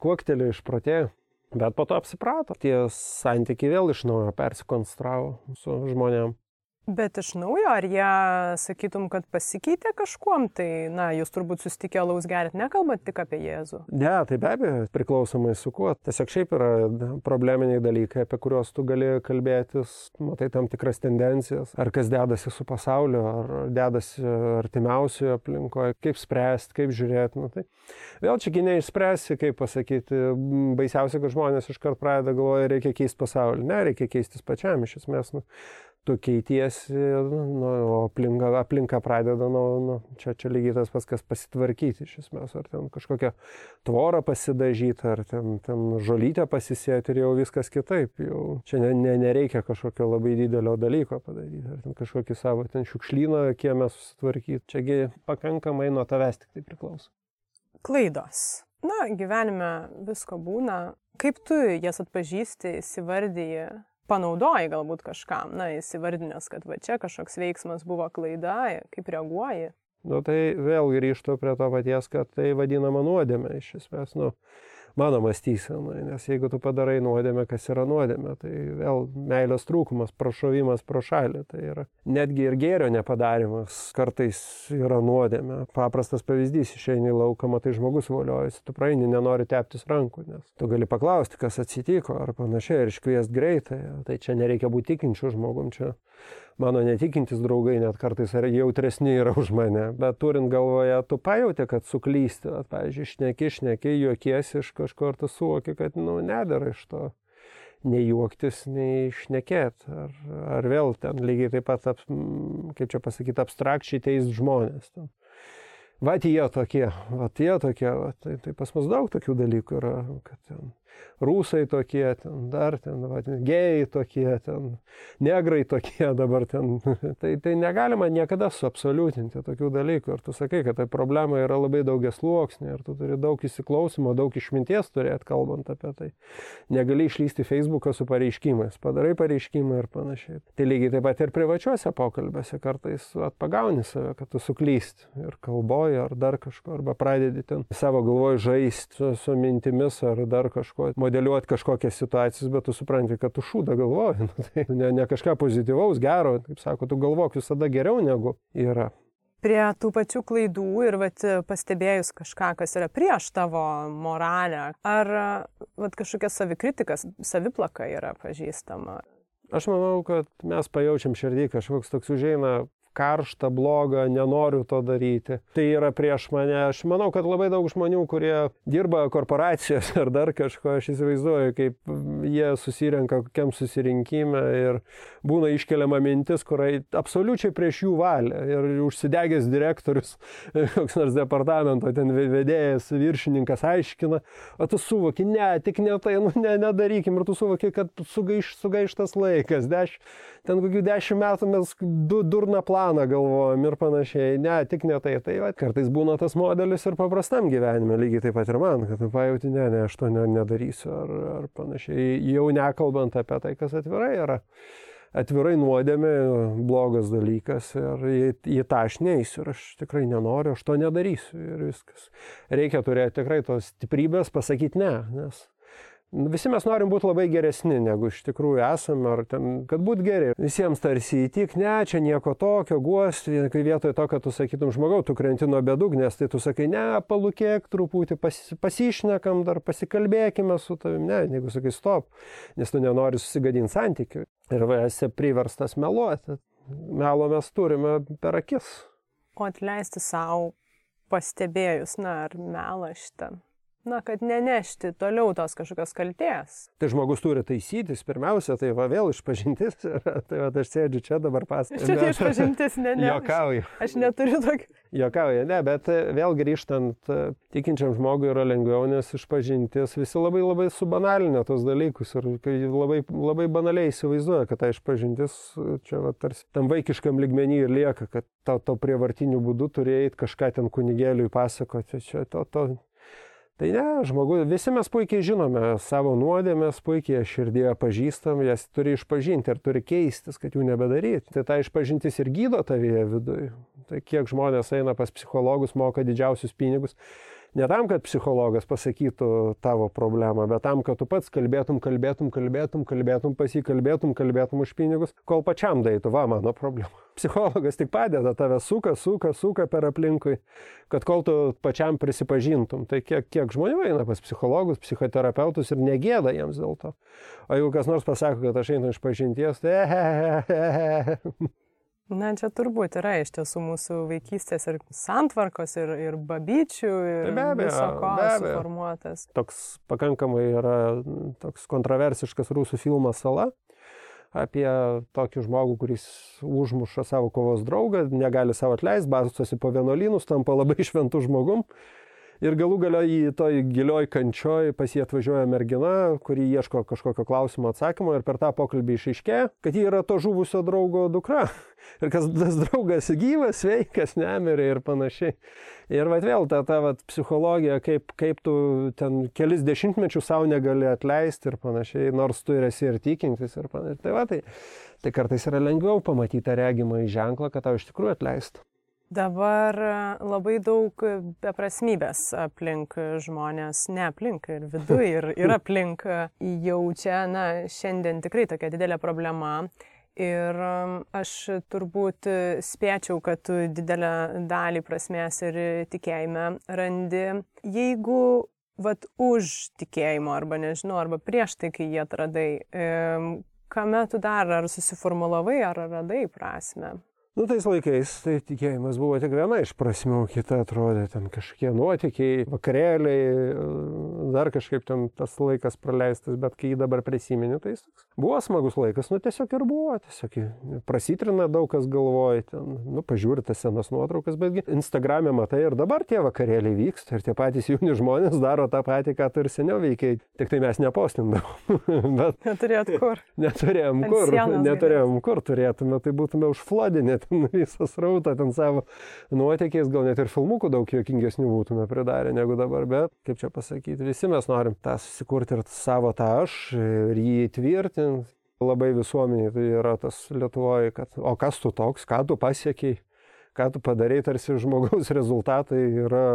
kuoktelį išprotėjo. Bet po to apsiprato. Tie santykiai vėl iš naujo persikonstravo su žmonėm. Bet iš naujo, ar jie, sakytum, kad pasikeitė kažkuom, tai, na, jūs turbūt susitikę laus gerit, nekalbat tik apie Jėzų. Ne, tai be abejo, priklausomai su kuo. Tiesiog šiaip yra probleminiai dalykai, apie kuriuos tu gali kalbėtis, matai tam tikras tendencijas, ar kas dedasi su pasauliu, ar dedasi artimiausioje aplinkoje, kaip spręsti, kaip žiūrėti. Nu, tai vėl čia giniai išspręsi, kaip pasakyti, baisiausia, kad žmonės iškart pradeda galvoja, reikia keisti pasaulį. Ne, reikia keistis pačiam iš esmės. Nu, tu keitiesi, nu, aplinka, aplinka pradeda, nu, nu, čia, čia lygiai tas pats, kas pasitvarkyti iš esmės, ar ten kažkokią tvorą pasidažyti, ar ten, ten žolytę pasisėti ir jau viskas kitaip. Jau čia ne, ne, nereikia kažkokio labai didelio dalyko padaryti, ar ten kažkokį savo ten šiukšlyną kiemę susitvarkyti. Čiagi pakankamai nuo tavęs tik tai priklauso. Klaidos. Na, gyvenime visko būna. Kaip tu jas atpažįsti, įsivardyji? Panaudoji galbūt kažkam, na, įsivardinęs, kad va čia kažkoks veiksmas buvo klaida, kaip reaguoji. Nu tai vėl grįžtu prie to paties, kad tai vadinama nuodėmė iš esmės. Nu, mano mąstysenai, nes jeigu tu padarai nuodėmę, kas yra nuodėmė, tai vėl meilės trūkumas, prašovimas pro šalį, tai yra netgi ir gėrio nepadarimas kartais yra nuodėmė. Paprastas pavyzdys, išeini į lauką, matai žmogus voliojasi, tu praeini, nenori teptis rankų, nes tu gali paklausti, kas atsitiko ar panašiai ir iškviest greitai, tai čia nereikia būti tikinčių žmogum, čia mano netikintis draugai net kartais jautresni yra už mane, bet turint galvoje, tu pajauti, kad suklysti, at, pavyzdžiui, šneki, šneki, juokiesi iš kažkur, tu suvoki, kad, nu, nedara iš to nei juoktis, nei šnekėti. Ar, ar vėl ten lygiai taip pat, ap, kaip čia pasakyti, abstrakčiai teist žmonės. Ten. Vat jie tokie, vat jie tokie, vat, tai, tai pas mus daug tokių dalykų yra, kad ten rusai tokie, ten dar ten, va, gėjai tokie, ten negrai tokie dabar ten. tai, tai negalima niekada suabsoliutinti tokių dalykų. Ir tu sakai, kad tai problema yra labai daugias sluoksnė ir tu turi daug įsiklausimo, daug išminties turėti kalbant apie tai. Negali išlysti Facebooką su pareiškimais, padarai pareiškimą ir panašiai. Tai lygiai taip pat ir privačiuose pokalbėse kartais atpagauni save, kad tu suklysti ir kalboji ar dar kažko, arba pradedi ten savo galvoj žaisti su, su mintimis ar dar kažko modeliuoti kažkokias situacijas, bet tu supranti, kad tu šūdą galvoji. Nu, tai ne, ne kažką pozityvaus, gero, kaip sako, tu galvok visada geriau negu yra. Prie tų pačių klaidų ir vat, pastebėjus kažką, kas yra prieš tavo moralę, ar vat, kažkokia savikritikas, saviplaka yra pažįstama? Aš manau, kad mes pajaučiam širdį, kažkoks toks užeina karšta, bloga, nenoriu to daryti. Tai yra prieš mane. Aš manau, kad labai daug žmonių, kurie dirba korporacijose ar dar kažko, aš įsivaizduoju, kaip jie susirenka kokiam susirinkime ir būna iškeliama mintis, kurai absoliučiai prieš jų valią. Ir užsidegęs direktorius, koks nors departamento, ten vedėjas, viršininkas aiškina, o tu suvoki, ne, tik ne tai, nu, ne, nedarykim. Ir tu suvoki, kad sugaiš, sugaištas laikas. Deš, ten kokių dešimt metų mes du, durną planą galvojam ir panašiai. Ne, tik ne tai. Tai va, kartais būna tas modelis ir paprastam gyvenime, lygiai taip pat ir man, kad pajauti, ne, ne, aš to ne, nedarysiu ar, ar panašiai. Jau nekalbant apie tai, kas atvirai yra. Atvirai nuodėmė, blogas dalykas ir į, į tą aš neįsiu ir aš tikrai nenoriu, aš to nedarysiu ir viskas. Reikia turėti tikrai tos stiprybės pasakyti ne, nes Visi mes norim būti labai geresni, negu iš tikrųjų esame, ar ten, kad būtų geri. Visiems tarsi įtik, ne, čia nieko tokio, guosti, kai vietoj to, kad tu sakytum žmogau, tu krenti nuo bedugnės, tai tu sakai, ne, palūkėk truputį, pas, pasišnekam, dar pasikalbėkime su tavimi, ne, jeigu sakai stop, nes tu nenori susigadinti santykių ir esi priverstas meluoti. Melo mes turime per akis. O atleisti savo pastebėjus, na, ar melą šitą na, kad nenešti toliau tos kažkokios kalties. Tai žmogus turi taisytis, pirmiausia, tai va vėl išpažintis, tai va aš sėdžiu čia dabar pasakoju. Čia išpažintis, ne, ne. Jokauju. Aš neturiu tokio. Jokauju, ne, bet vėl grįžtant, tikinčiam žmogui yra lengviau, nes išpažintis visi labai labai subanalina tos dalykus ir labai, labai banaliai įsivaizduoja, kad ta išpažintis čia va, tarsi tam vaikiškam ligmenį ir lieka, kad to, to prievartiniu būdu turėjai kažką ten kunigėliui pasakoti, čia to, to Tai ne, žmogus, visi mes puikiai žinome savo nuodėmės, puikiai širdėje pažįstam, jas turi išpažinti ir turi keistis, kad jų nebedaryti. Tai ta išpažintis ir gydo tavyje viduje. Tai kiek žmonės eina pas psichologus, moka didžiausius pinigus, Ne tam, kad psichologas pasakytų tavo problemą, bet tam, kad tu pats kalbėtum, kalbėtum, kalbėtum, kalbėtum, pasikalbėtum, kalbėtum už pinigus, kol pačiam daitų, va mano problema. Psichologas tik padeda tave suka, suka, suka per aplinkui, kad kol tu pačiam prisipažintum. Tai kiek, kiek žmonių eina pas psichologus, psichoterapeutus ir negėda jiems dėl to. O jeigu kas nors pasako, kad aš einu iš pažinties, tai... Na, čia turbūt yra iš tiesų mūsų vaikystės ir santvarkos, ir, ir babyčių, ir tai be abejo, viso ko suformuotas. Toks pakankamai yra toks kontroversiškas rusų filmas Sala apie tokį žmogų, kuris užmuša savo kovos draugą, negali savo atleisti, bazosi po vienuolynus, tampa labai šventų žmogum. Ir galų galio į toj gilioj kančioj pas jį atvažiuoja mergina, kuri ieško kažkokio klausimo atsakymo ir per tą pokalbį išaiškėja, kad ji yra to žuvusio draugo dukra. Ir kas tas draugas gyvas, sveikas, nemirė ir panašiai. Ir va vėl ta, ta va, psichologija, kaip, kaip tu ten kelis dešimtmečius savo negali atleisti ir panašiai, nors tu ir esi ir tikintis ir panašiai. Tai, va, tai, tai kartais yra lengviau pamatyti tą regimą į ženklą, kad tau iš tikrųjų atleistų. Dabar e, labai daug beprasmybės aplink žmonės, ne aplink ir viduje, ir, ir aplink e, jaučia, na, šiandien tikrai tokia didelė problema. Ir e, aš turbūt spėčiau, kad tu didelę dalį prasmės ir tikėjime randi. Jeigu vat už tikėjimo, arba nežinau, arba prieš tai, kai jie atradai, kame tu dar, ar susiformulavai, ar radai prasme? Nu, tais laikais tai tikėjimas buvo tik viena iš prasmių, kita atrodė ten kažkokie nuotykiai, vakarėliai, dar kažkaip ten tas laikas praleistas, bet kai jį dabar prisimeni, tai jis buvo smagus laikas, nu tiesiog ir buvo, tiesiog prasitrina daug kas galvoja, ten, nu pažiūri tas senas nuotraukas, betgi Instagram'e matai ir dabar tie vakarėliai vyksta ir tie patys jauni žmonės daro tą patį, ką tu ir seniau veikiai, tik tai mes nepostindavom. bet neturėjom kur. Neturėjom kur, neturėjom kur turėtume, tai būtume užflodinę ten visą srautą, ten savo nuotekiais, gal net ir filmukų daug juokingesnių būtume pridarę negu dabar, bet kaip čia pasakyti, visi mes norim tą susikurti ir savo tą aš ir jį įtvirtinti. Labai visuomeniai tai yra tas Lietuvoje, kad o kas tu toks, ką tu pasiekiai, ką tu padarai, tarsi žmogaus rezultatai yra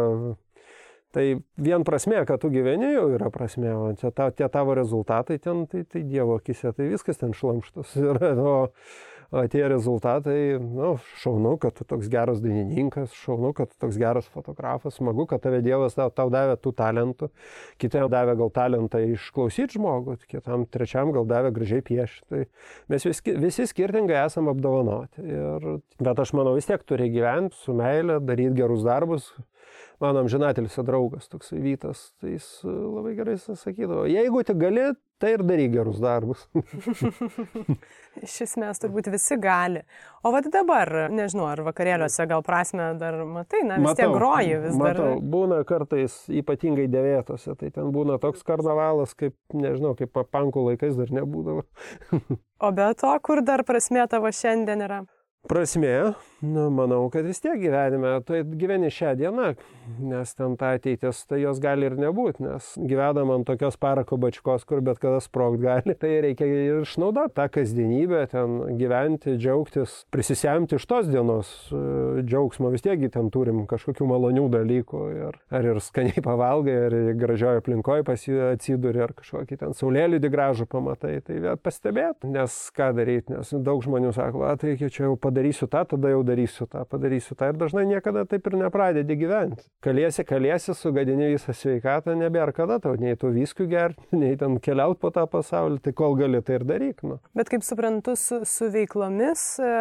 Tai vien prasme, kad tu gyveni, jau yra prasme, o čia ta, tie tavo rezultatai ten, tai, tai Dievo akise, tai viskas ten šlamštas yra. O, tie rezultatai, nu, šaunu, kad tu toks geras dainininkas, šaunu, kad tu toks geras fotografas, smagu, kad tave Dievas tau, davė tų talentų, kitam davė gal talentą išklausyti žmogų, kitam trečiam gal davė gražiai piešti. Tai mes visi, visi skirtingai esame apdovanoti. Ir, bet aš manau, vis tiek turi gyventi su meile, daryti gerus darbus, mano amžinatelis draugas, toks Vytas, tai jis labai gerai sakydavo, jeigu tik gali, tai ir daryk gerus darbus. Iš esmės turbūt visi gali. O vad dabar, nežinau, ar vakarėliuose gal prasme dar matai, na vis matau, tiek groji vis matau, dar. Būna kartais ypatingai dėvėtose, tai ten būna toks karnavalas, kaip, nežinau, kaip papankų laikais dar nebūdavo. o be to, kur dar prasme tavo šiandien yra? Prasme, Nu, manau, kad vis tiek gyvenime, tu gyveni šią dieną, nes ten ta ateitis, tai jos gali ir nebūti, nes gyvenam ant tokios parako bačkos, kur bet kada sprogt gali, tai reikia ir išnaudoti tą kasdienybę, ten gyventi, džiaugtis, prisisemti iš tos dienos e, džiaugsmo, vis tiek ten turim kažkokių malonių dalykų, ir, ar ir skaniai pavalgai, ar gražioje aplinkoje atsiduri, ar kažkokį ten saulėlį gražų pamatai, tai pastebėt, nes ką daryti, nes daug žmonių sako, tai čia jau padarysiu tą, tada jau darysiu tą, padarysiu tą ir dažnai niekada taip ir nepradedi gyventi. Kaliesi, kaliesi, sugadini visą sveikatą, nebėra kada tau nei tų viskių gerti, nei ten keliauti po tą pasaulį, tai kol gali tai ir daryk. Nu. Bet kaip suprantu, su, su veiklomis e,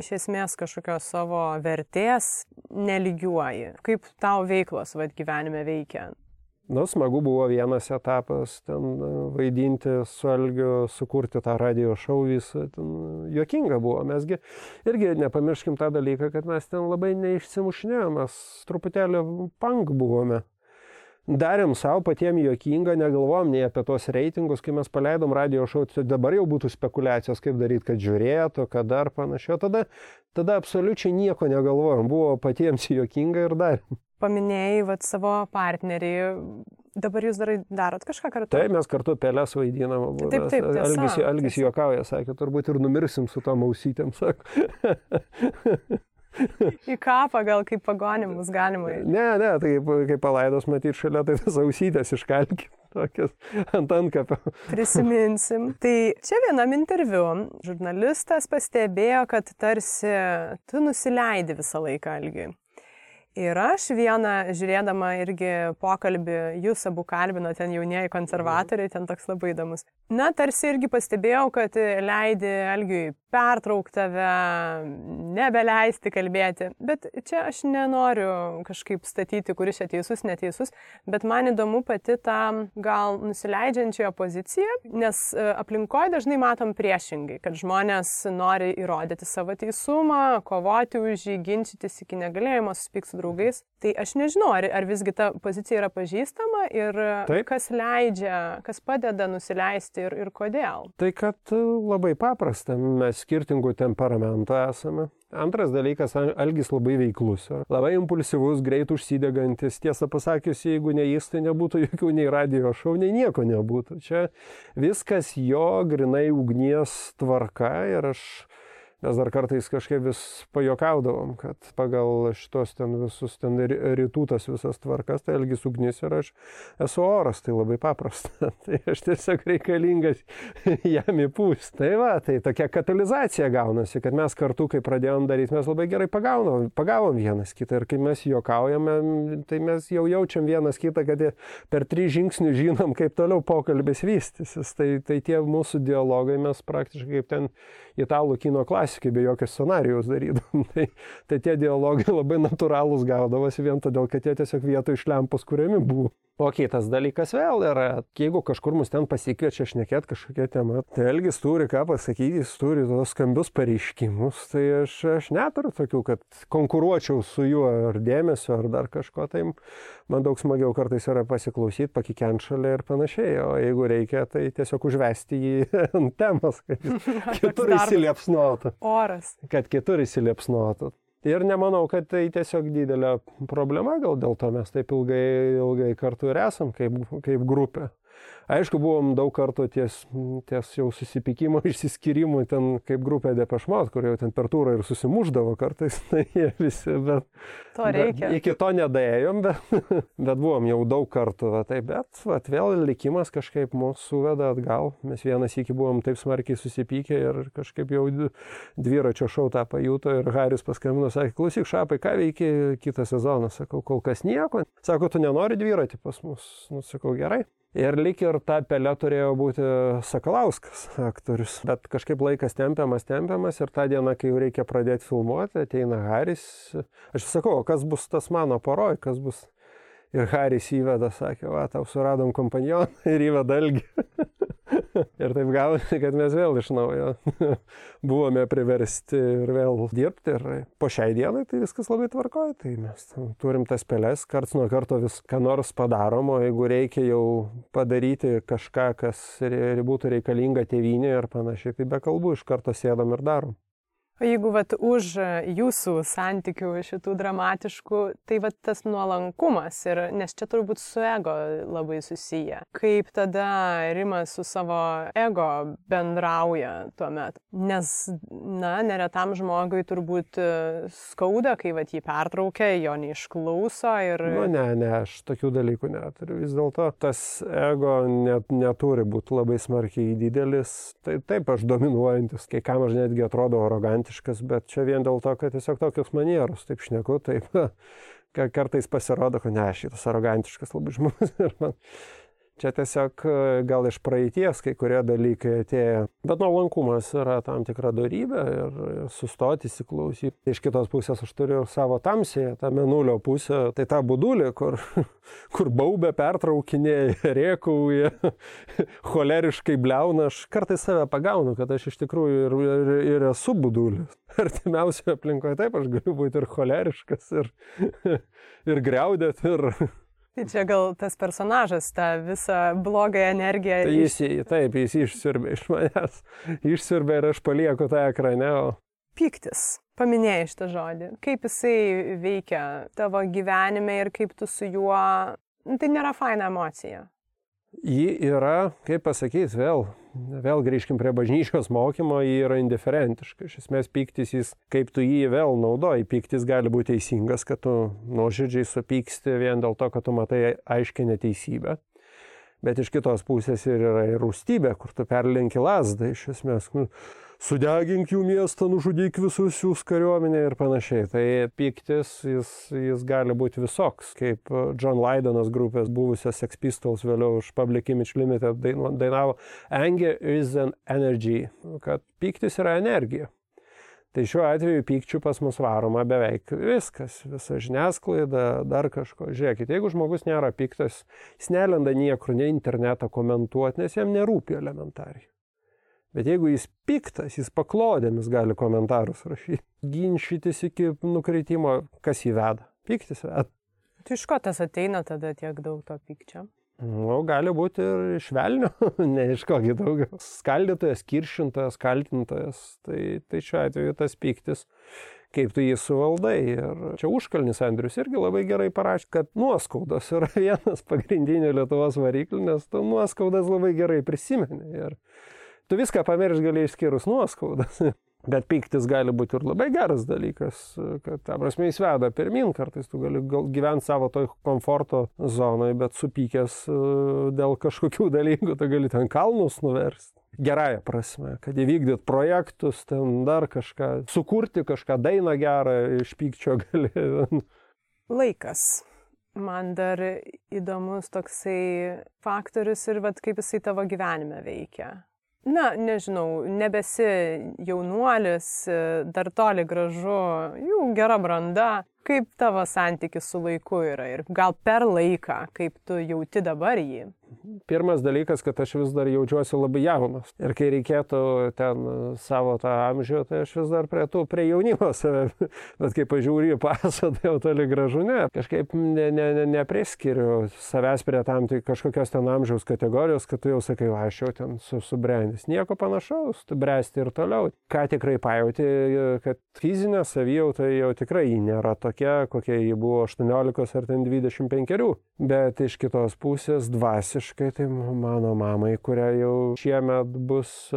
iš esmės kažkokios savo vertės neligiuoji. Kaip tau veiklos vad gyvenime veikia? Nu, smagu buvo vienas etapas, ten e, vaidinti su Algiu, sukurti tą radio šou visą, ten juokinga buvo. Mesgi irgi nepamirškim tą dalyką, kad mes ten labai neišsimušinėjom, mes truputėlį punk buvome. Darėm savo patiems juokingą, negalvom nei apie tos reitingus, kai mes paleidom radio tai dabar jau būtų spekulacijos, kaip daryti, kad žiūrėtų, kad dar panašiai. Tada, tada absoliučiai nieko negalvojom, buvo patiems juokinga ir darėm paminėjai vat, savo partnerį. Dabar jūs darai, darot kažką kartu? Taip, mes kartu pelės vaidinam. Taip, taip. Tiesa, Algis, Algis juokauja, sakė, turbūt ir numirsim su tom ausytėm, sako. Į kapą gal kaip pagonimus galima. Ne, ne, tai kaip, palaidos matyti šalia, tai tas ausytės iškalkit tokias ant ankapio. Prisiminsim. Tai čia vienam interviu žurnalistas pastebėjo, kad tarsi tu nusileidi visą laiką algiui. Ir aš vieną, žiūrėdama irgi pokalbį, jūs abu kalbino, ten jaunieji konservatoriai, ten toks labai įdomus. Na, tarsi irgi pastebėjau, kad leidi Elgiui pertraukti tave, nebeleisti kalbėti. Bet čia aš nenoriu kažkaip statyti, kuris čia teisus, neteisus, bet man įdomu pati tą gal nusileidžiančią poziciją, nes e, aplinkoje dažnai matom priešingai, kad žmonės nori įrodyti savo teisumą, kovoti už jį, ginčytis iki negalėjimo, suspykti su draugais. Tai aš nežinau, ar, ar visgi ta pozicija yra pažįstama ir Taip. kas leidžia, kas padeda nusileisti ir, ir kodėl. Tai kad labai paprasta, mes skirtingų temperamentų esame. Antras dalykas, Algis labai veiklus, labai impulsyvus, greit užsidegantis. Tiesą pasakius, jeigu ne jis, tai nebūtų jokių nei radio šau, nei nieko nebūtų. Čia viskas jo grinai ugnies tvarka ir aš Mes dar kartais kažkaip vis pajokaudavom, kad pagal šitos ten visus ten rytų tas visas tvarkas, tai elgis ugnis ir aš esu oras, tai labai paprasta. tai aš tiesiog reikalingas jam įpūsti. Tai va, tai tokia katalizacija gaunasi, kad mes kartu, kai pradėjom daryti, mes labai gerai pagavom, pagavom vienas kitą ir kai mes juokaujame, tai mes jau jaučiam vienas kitą, kad per tris žingsnius žinom, kaip toliau pokalbis vystysis. Tai, tai tie mūsų dialogai mes praktiškai kaip ten italų kino klasikai be jokio scenarijaus darydom. tai, tai tie dialogai labai natūralūs gaudavosi vien todėl, kad jie tiesiog vietoj iš lempos kuriami buvo. O kitas dalykas vėl yra, jeigu kažkur mus ten pasikviečia šnekėti kažkokia tema, tai Elgis turi ką pasakyti, jis turi tos skambius pareiškimus, tai aš, aš neturiu tokių, kad konkuruočiau su juo ar dėmesio, ar dar kažko, tai man daug smagiau kartais yra pasiklausyti, pakikent šalia ir panašiai, o jeigu reikia, tai tiesiog užvesti jį ant temos, kad kitur įsiliepsnuotų. Oras. Kad kitur įsiliepsnuotų. Ir nemanau, kad tai tiesiog didelė problema, gal dėl to mes taip ilgai, ilgai kartu ir esam kaip, kaip grupė. Aišku, buvom daug kartų ties, ties jau susipykimo, išsiskirimų, ten kaip grupė Depešmot, kur jau temperatūra ir susimuždavo kartais, tai jie visi, bet... To reikia. Bet, iki to nedėjom, bet, bet buvom jau daug kartų, va, tai, bet va, vėl likimas kažkaip mūsų suveda atgal. Mes vienas iki buvom taip smarkiai susipykę ir kažkaip jau dviračio šau tą pajuto ir Haris paskambino, sakė, klausyk, šapai, ką veikia kitą sezoną, sakau, kol kas nieko. Sako, tu nenori dviratį pas mus, nu, sakau, gerai. Ir lik ir ta pelė turėjo būti Sakalauskas aktorius. Bet kažkaip laikas tempiamas, tempiamas ir tą dieną, kai jau reikia pradėti filmuoti, ateina Haris. Aš sakau, kas bus tas mano poroj, kas bus. Ir Haris įveda, sakė, va, tau suradom kompanioną ir įveda algį. ir taip gavosi, kad mes vėl iš naujo buvome priversti ir vėl dirbti. Ir po šiai dienai tai viskas labai tvarkoja. Tai mes turim tas pelės, karts nuo karto vis ką nors padarom, o jeigu reikia jau padaryti kažką, kas būtų reikalinga tėvynė ir panašiai, tai be kalbų iš karto sėdam ir darom. O jeigu vat, už jūsų santykių šitų dramatiškų, tai vat, tas nuolankumas, ir, nes čia turbūt su ego labai susiję. Kaip tada Rimas su savo ego bendrauja tuo metu. Nes, na, neretam žmogui turbūt skauda, kai vat, jį pertraukia, jo neišklauso. Ir... Nu, ne, ne, aš tokių dalykų neturiu. Vis dėlto tas ego net, neturi būti labai smarkiai didelis. Tai taip, aš dominuojantis, kai kam aš netgi atrodo arogantiškas arogantiškas, bet čia vien dėl to, kad tiesiog tokius manierus, taip šneku, taip kartais pasirodo, kad ne, šitas arogantiškas labai žmogus ir man Čia tiesiog e, gal iš praeities kai kurie dalykai atėjo. Bet nuolankumas yra tam tikra darybė ir sustoti, įsiklausyti. Iš kitos pusės aš turiu savo tamsėje, tą menulio pusę, tai tą budulį, kur, kur baubė pertraukinėja, rėkauja, choleriškai bleuna. Aš kartais save pagaunu, kad aš iš tikrųjų ir, ir, ir esu budulis. Artimiausioje aplinkoje taip aš galiu būti ir choleriškas, ir, ir greudėt, ir Tai čia gal tas personažas, ta visa bloga energija. Tai jis, taip, jis išsirbė iš manęs, išsirbė ir aš palieku tą ekrane. O... Piktis. Paminėjai šitą žodį. Kaip jisai veikia tavo gyvenime ir kaip tu su juo... Nu, tai nėra faina emocija. Ji yra, kaip pasakyti, vėl vėl grįžkim prie bažnyčios mokymo, jį yra indiferentiška. Iš esmės pyktis jis, kaip tu jį vėl naudoji, pyktis gali būti teisingas, kad tu nuoširdžiai supyksti vien dėl to, kad tu matai aiškiai neteisybę. Bet iš kitos pusės ir yra ir rūstybė, kur tu perlenki lasdą iš esmės. Nu, sudegink jų miestą, nužudyk visus jų kariuomenę ir panašiai. Tai piktis, jis, jis gali būti visoks, kaip John Lydonas grupės buvusios Sex Pistols vėliau už Public Image Limited dainavo Anger is an energy, kad piktis yra energija. Tai šiuo atveju pykčių pas mus varoma beveik viskas, visa žiniasklaida, dar kažko. Žiūrėkit, jeigu žmogus nėra piktas, jis nelenda niekur, ne internetą komentuoti, nes jam nerūpi elementariai. Bet jeigu jis piktas, jis paklodėmis gali komentarus rašyti. Ginčytis iki nukreitimo, kas jį veda. Piktis veda. Tai iš ko tas ateina tada tiek daug to pykčio? Nu, gali būti ir iš velnio, ne iš kokį daugiau. Skaldytojas, kiršintojas, kaltintojas. Tai, tai šiuo atveju tas pyktis, kaip tu jį suvaldai. Ir čia užkalnis Andrius irgi labai gerai parašė, kad nuoskaudos yra vienas pagrindinių Lietuvos variklių, nes tu nuoskaudas labai gerai prisimeni. Ir tu viską pamirš gali išskyrus nuoskaudas. Bet piktis gali būti ir labai geras dalykas, kad, ta prasme, jis veda pirmin, kartais tu gali gyventi savo toj komforto zonoje, bet supykęs e, dėl kažkokių dalykų, tu gali ten kalnus nuversti. Gerąją prasme, kad įvykdyt projektus, ten dar kažką, sukurti kažką, dainą gerą iš pykčio gali. Laikas. Man dar įdomus toksai faktorius ir vat, kaip jisai tavo gyvenime veikia na nežinau nebesi jaunuolis dar toli gražu jau gera branda. Kaip tavo santykis su laiku yra ir gal per laiką kaip tu jauti dabar jį Pirmas dalykas, kad aš vis dar jaučiuosi labai jaunas. Ir kai reikėtų ten savo tą amžių, tai aš vis dar prie tų, prie jaunimo save. Bet kai pažiūriu į pasą, tai jau toli gražu ne. Kažkaip ne, ne, ne, nepriskiriu savęs prie tam tai kažkokios ten amžiaus kategorijos, kad tu jau sakai, va, aš jau ten su, subrendęs. Nieko panašaus, tu bręsti ir toliau. Ką tikrai pajauti, kad fizinė savijauta jau tikrai nėra tokia, kokia ji buvo 18 ar ten 25. Bet iš kitos pusės dvasiškai visiškai tai mano mamai, kuria jau šiemet bus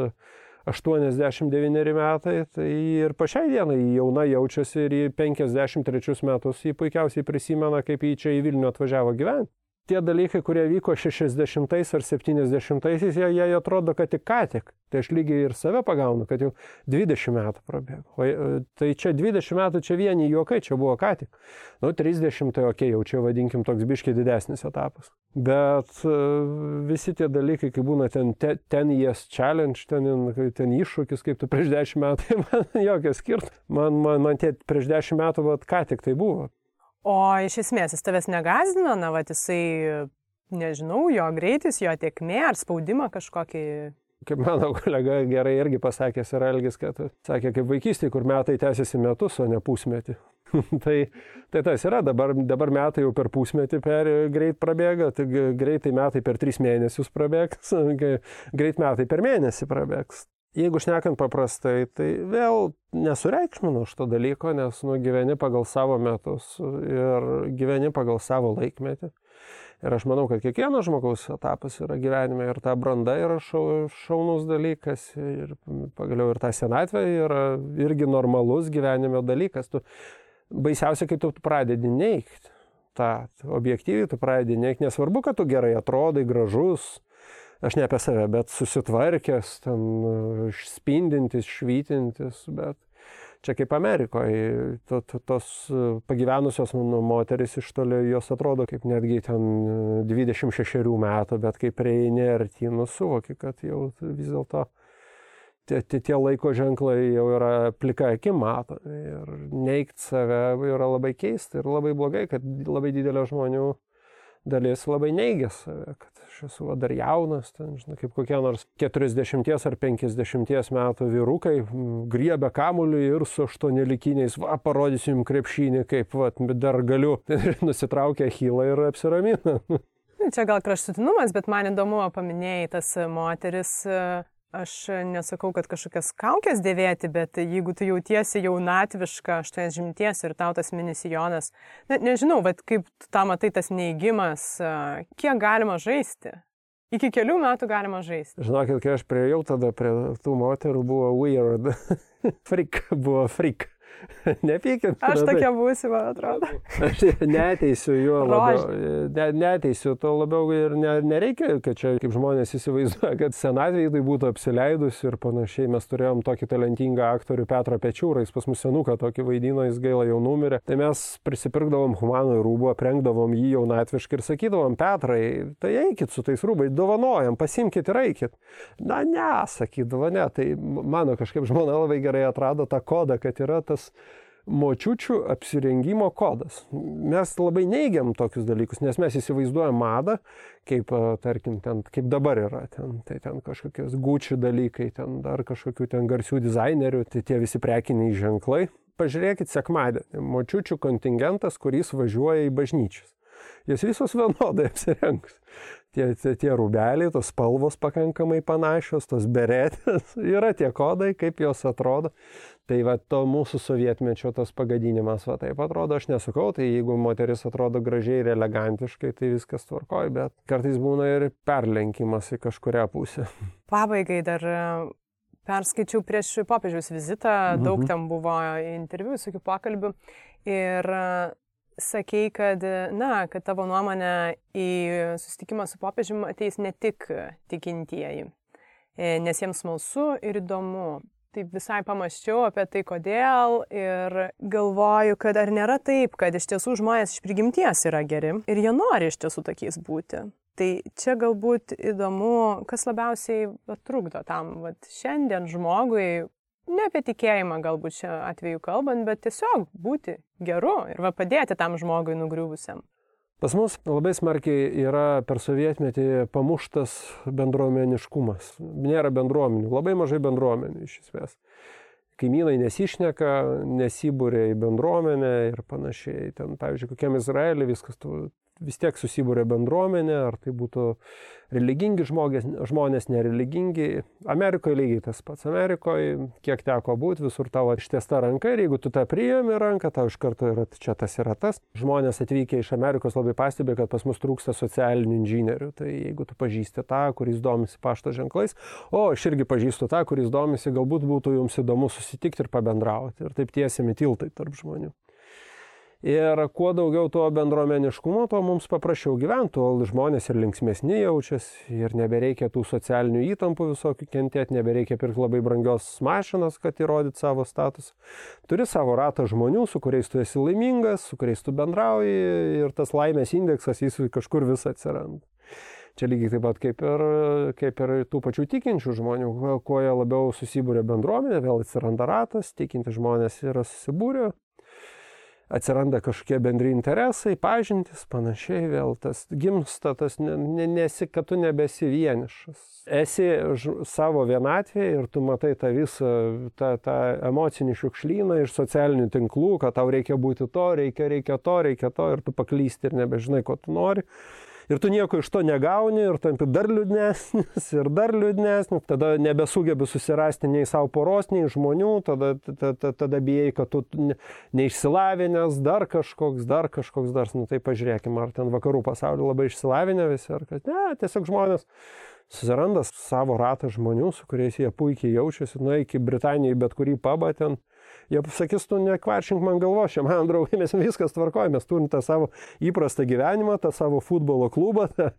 89 metai, tai ir po šiai dienai jauna jaučiasi ir į 53 metus jį puikiausiai prisimena, kaip jį čia į Vilnių atvažiavo gyventi tie dalykai, kurie vyko 60 ar 70-aisiais, jie, jie atrodo, kad tik ką tik. Tai aš lygiai ir save pagaunu, kad jau 20 metų prabėgo. O, e, tai čia 20 metų, čia vieni juokai, čia buvo ką tik. Nu, 30 tai ok, jau čia vadinkim toks biškiai didesnis etapas. Bet uh, visi tie dalykai, kai būna ten 10 ten years challenge, ten, ten iššūkis, kaip tu prieš 10 metų, tai man jokio skirtumo. Man, man, man tie prieš 10 metų, vat, ką tik tai buvo. O iš esmės jis tavęs negazino, na, va, jisai, nežinau, jo greitis, jo tiekmė ar spaudimą kažkokį kaip mano kolega gerai irgi pasakęs yra Elgis, kad sakė, kaip vaikystėje, kur metai tęsiasi metus, o ne pusmetį. tai, tai tas yra, dabar, dabar metai jau per pusmetį per greit prabėga, tai greitai metai per tris mėnesius prabėgs, greit metai per mėnesį prabėgs jeigu šnekant paprastai, tai vėl nesureikšminu šito dalyko, nes nu, gyveni pagal savo metus ir gyveni pagal savo laikmetį. Ir aš manau, kad kiekvieno žmogaus etapas yra gyvenime ir ta branda yra šau, šaunus dalykas ir pagaliau ir ta senatvė yra irgi normalus gyvenime dalykas. Tu, baisiausia, kai tu pradedi neikti tą objektyviai, tu pradedi neikti, nesvarbu, kad tu gerai atrodai, gražus, aš ne apie save, bet susitvarkęs, ten spindintis, švytintis, bet čia kaip Amerikoje, to, to, tos pagyvenusios nu, moteris iš toli, jos atrodo kaip netgi ten 26 metų, bet kai prieini artyn, suvoki, kad jau vis dėlto tie, tie, tie laiko ženklai jau yra plika akim matomi ir neikti save yra labai keista ir labai blogai, kad labai didelio žmonių dalis labai neigia save, kad esu dar jaunas, ten, žinai, kaip kokie nors 40 ar 50 metų vyrukai griebia kamuolį ir su aštuonelikiniais, va, parodysiu jums krepšinį, kaip, va, dar galiu, nusitraukia hylą ir apsiramina. Čia gal kraštutinumas, bet man įdomu paminėjai tas moteris Aš nesakau, kad kažkokias kaukės dėvėti, bet jeigu tu jautiesi jaunatviška, 80 ir tau tas minisijonas, net nežinau, bet kaip tą matai tas neįgymas, kiek galima žaisti? Iki kelių metų galima žaisti. Žinokit, kai aš prieėjau tada prie tų moterų, buvo weird. freak, buvo freak. Nepykit. Aš tokia būsiu, man atrodo. Aš neteisiu juo labiau. Ne, neteisiu, to labiau ir ne, nereikia, kad čia kaip žmonės įsivaizduoja, kad senatvėje tai būtų apsileidus ir panašiai. Mes turėjom tokį talentingą aktorių Petrą Pečiūrą, jis pas mus senuką tokį vaidino, jis gaila jau numirė. Tai mes prisipirkdavom humanų rūbų, aprengdavom jį jaunatviškai ir sakydavom, Petrai, tai eikit su tais rūbais, dovanojam, pasimkit ir eikit. Na, ne, sakydavo, ne, tai mano kažkaip žmona labai gerai atrado tą kodą, kad yra tas močiučių apsirengimo kodas. Mes labai neigiam tokius dalykus, nes mes įsivaizduojam madą, kaip, tarkim, ten, kaip dabar yra. Ten, tai ten kažkokios gučių dalykai, ten dar kažkokių ten garsių dizainerių, tai tie visi prekiniai ženklai. Pažiūrėkit sekmadienį, močiučių kontingentas, kuris važiuoja į bažnyčias. Jos visos vienodai apsirengs tie, tie, tie rūbeliai, tos spalvos pakankamai panašios, tos beretės, yra tie kodai, kaip jos atrodo. Tai va to mūsų sovietmečio tas pagadinimas va taip atrodo, aš nesakau, tai jeigu moteris atrodo gražiai ir elegantiškai, tai viskas tvarkoja, bet kartais būna ir perlenkimas į kažkuria pusę. Pabaigai dar e, perskaičiau prieš popiežiaus vizitą, daug mhm. ten buvo interviu, visokių pokalbių. Ir sakei, kad, na, kad tavo nuomonė į susitikimą su popiežiumi ateis ne tik tikintieji, e, nes jiems smalsu ir įdomu. Tai visai pamaščiau apie tai, kodėl ir galvoju, kad ar nėra taip, kad iš tiesų žmonės iš prigimties yra geri ir jie nori iš tiesų tokiais būti. Tai čia galbūt įdomu, kas labiausiai trukdo tam vat, šiandien žmogui ne apie tikėjimą galbūt šiuo atveju kalbant, bet tiesiog būti geru ir va padėti tam žmogui nugriuvusiam. Pas mus labai smarkiai yra per sovietmetį pamuštas bendruomeniškumas. Nėra bendruomenių, labai mažai bendruomenių iš esmės. Kaimynai nesišneka, nesibūrė į bendruomenę ir panašiai. Ten, pavyzdžiui, kokiam Izraelį viskas tu vis tiek susibūrė bendruomenė, ar tai būtų religingi žmonės, žmonės nereligingi. Amerikoje lygiai tas pats. Amerikoje, kiek teko būti, visur tavo ištiesta ranka ir jeigu tu tą priėmi ranką, tau iš karto yra čia tas yra tas. Žmonės atvykę iš Amerikos labai pastebė, kad pas mus trūksta socialinių inžinierių. Tai jeigu tu pažįsti tą, kuris domisi pašto ženklais, o aš irgi pažįstu tą, kuris domisi, galbūt būtų jums įdomu susitikti ir pabendrauti. Ir taip tiesiami tiltai tarp žmonių. Ir kuo daugiau to bendruomeniškumo, tuo mums paprasčiau gyventi, tuo žmonės ir linksmėsni jaučiasi ir nebereikia tų socialinių įtampų visokių kentėti, nebereikia pirkti labai brangios mašinas, kad įrodyt savo statusą. Turi savo ratą žmonių, su kuriais tu esi laimingas, su kuriais tu bendrauji ir tas laimės indeksas jis kažkur vis atsiranda. Čia lygiai taip pat kaip ir, kaip ir tų pačių tikinčių žmonių, kuo jie labiau susibūrė bendruomenė, vėl atsiranda ratas, tikinti žmonės yra susibūrę, atsiranda kažkokie bendri interesai, pažintis, panašiai vėl tas gimsta, tas nesi, kad tu nebesi vienišas. Esi savo vienatvėje ir tu matai tą visą, tą, tą emocinį šiukšlyną iš socialinių tinklų, kad tau reikia būti to, reikia, reikia to, reikia to ir tu paklysti ir nebežinai, ko tu nori. Ir tu nieko iš to negauni ir tampi dar liūdnesnis ir dar liūdnesnis, tada nebesugebi susirasti nei savo poros, nei žmonių, tada, tada, tada bijai, kad tu neišsilavinęs, dar kažkoks, dar kažkoks, dar, nu tai pažiūrėkime, ar ten vakarų pasaulio labai išsilavinę visi, ar kad ne, tiesiog žmonės susiranda savo ratą žmonių, su kuriais jie puikiai jaučiasi, nueik į Britaniją, bet kurį pabą ten jie pasakys, tu nekvaršink man galvo, čia man draugai, mes viskas tvarkoja, mes turim tą savo įprastą gyvenimą, tą savo futbolo klubą tą,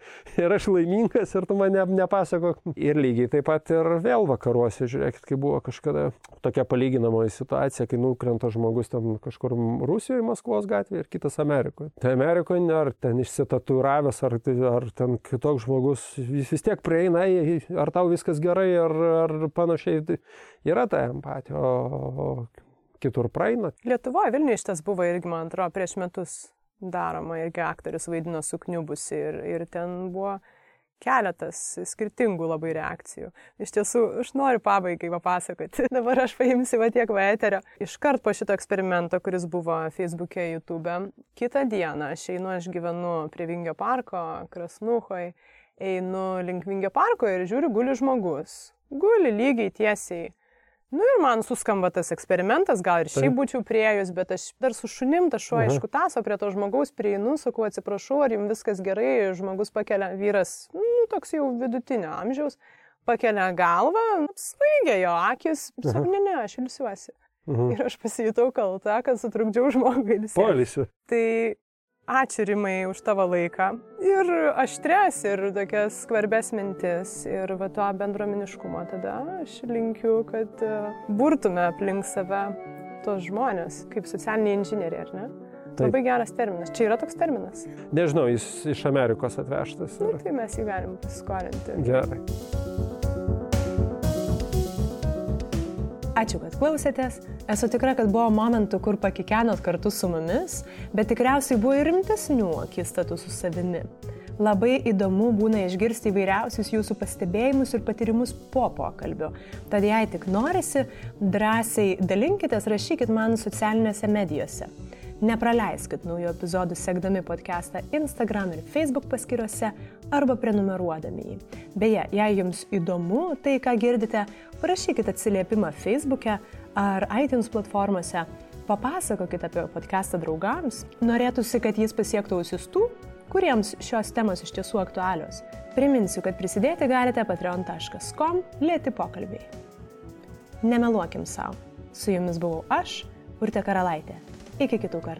ir aš laimingas ir tu man ne, nepasakok. Ir lygiai taip pat ir vėl vakaruose, žiūrėkit, kai buvo kažkada tokia palyginamoji situacija, kai nukrenta žmogus ten kažkur Rusijoje, Maskvos gatvėje ir kitas Amerikoje. Tai Amerikoje, ar ten išsitatuiravęs, ar, ar ten kitoks žmogus, jis vis tiek prieina, ar tau viskas gerai, ar, ar panašiai. Tai yra ta empatija. O, kitur praeina. Lietuvoje Vilniuje šitas buvo irgi, man atrodo, prieš metus daroma, irgi aktorius vaidino sukniubusi ir, ir ten buvo keletas skirtingų labai reakcijų. Iš tiesų, aš noriu pabaigai papasakoti. Dabar aš paimsiu va tiek va eterio. Iškart po šito eksperimento, kuris buvo Facebook'e, YouTube'e, kitą dieną aš einu, aš gyvenu prie Vingio parko, Krasnuhoj, einu link Vingio parko ir žiūriu, guli žmogus. Guli lygiai tiesiai Nu ir man suskamba tas eksperimentas, gal ir šiaip būčiau priejus, bet aš dar su šunim, ta šuo, aišku, taso prie to žmogaus prieinu, sakau, atsiprašau, ar jums viskas gerai, žmogus pakelia, vyras, nu, toks jau vidutinio amžiaus, pakelia galvą, apsvaigė jo akis, sakau, ne, ne, aš ilsiuosi. Mhm. Ir aš pasijutau kalta, kad sutrukdžiau žmogui ilsiuosi. Polisiu. Tai Ačiū Rimai už tavo laiką. Ir aštres, ir tokias skvarbės mintis, ir va to bendruomeniškumo. Tada aš linkiu, kad e, burtume aplink save tos žmonės, kaip socialiniai inžinieriai, ar ne? Taip. Labai geras terminas. Čia yra toks terminas. Nežinau, jis iš Amerikos atvežtas. Na, nu, tai mes jį galim pasiskolinti. Gerai. Ačiū, kad klausėtės. Esu tikra, kad buvo momentų, kur pakikenot kartu su mumis, bet tikriausiai buvo ir rimtesnių akistatų su savimi. Labai įdomu būna išgirsti įvairiausius jūsų pastebėjimus ir patyrimus po pokalbio. Tad jei tik norisi, drąsiai dalinkitės, rašykit man socialinėse medijose. Nepraleiskit naujų epizodų sekdami podcastą Instagram ir Facebook paskyrose arba prenumeruodami jį. Beje, jei jums įdomu tai, ką girdite, parašykit atsiliepimą Facebook'e ar iTunes platformose, papasakokit apie podcastą draugams, norėtųsi, kad jis pasiektų ausis tų, kuriems šios temos iš tiesų aktualios. Priminsiu, kad prisidėti galite patreon.com lėti pokalbiai. Nemeluokim savo. Su jumis buvau aš, Urte Karalaitė. एक एक तो कर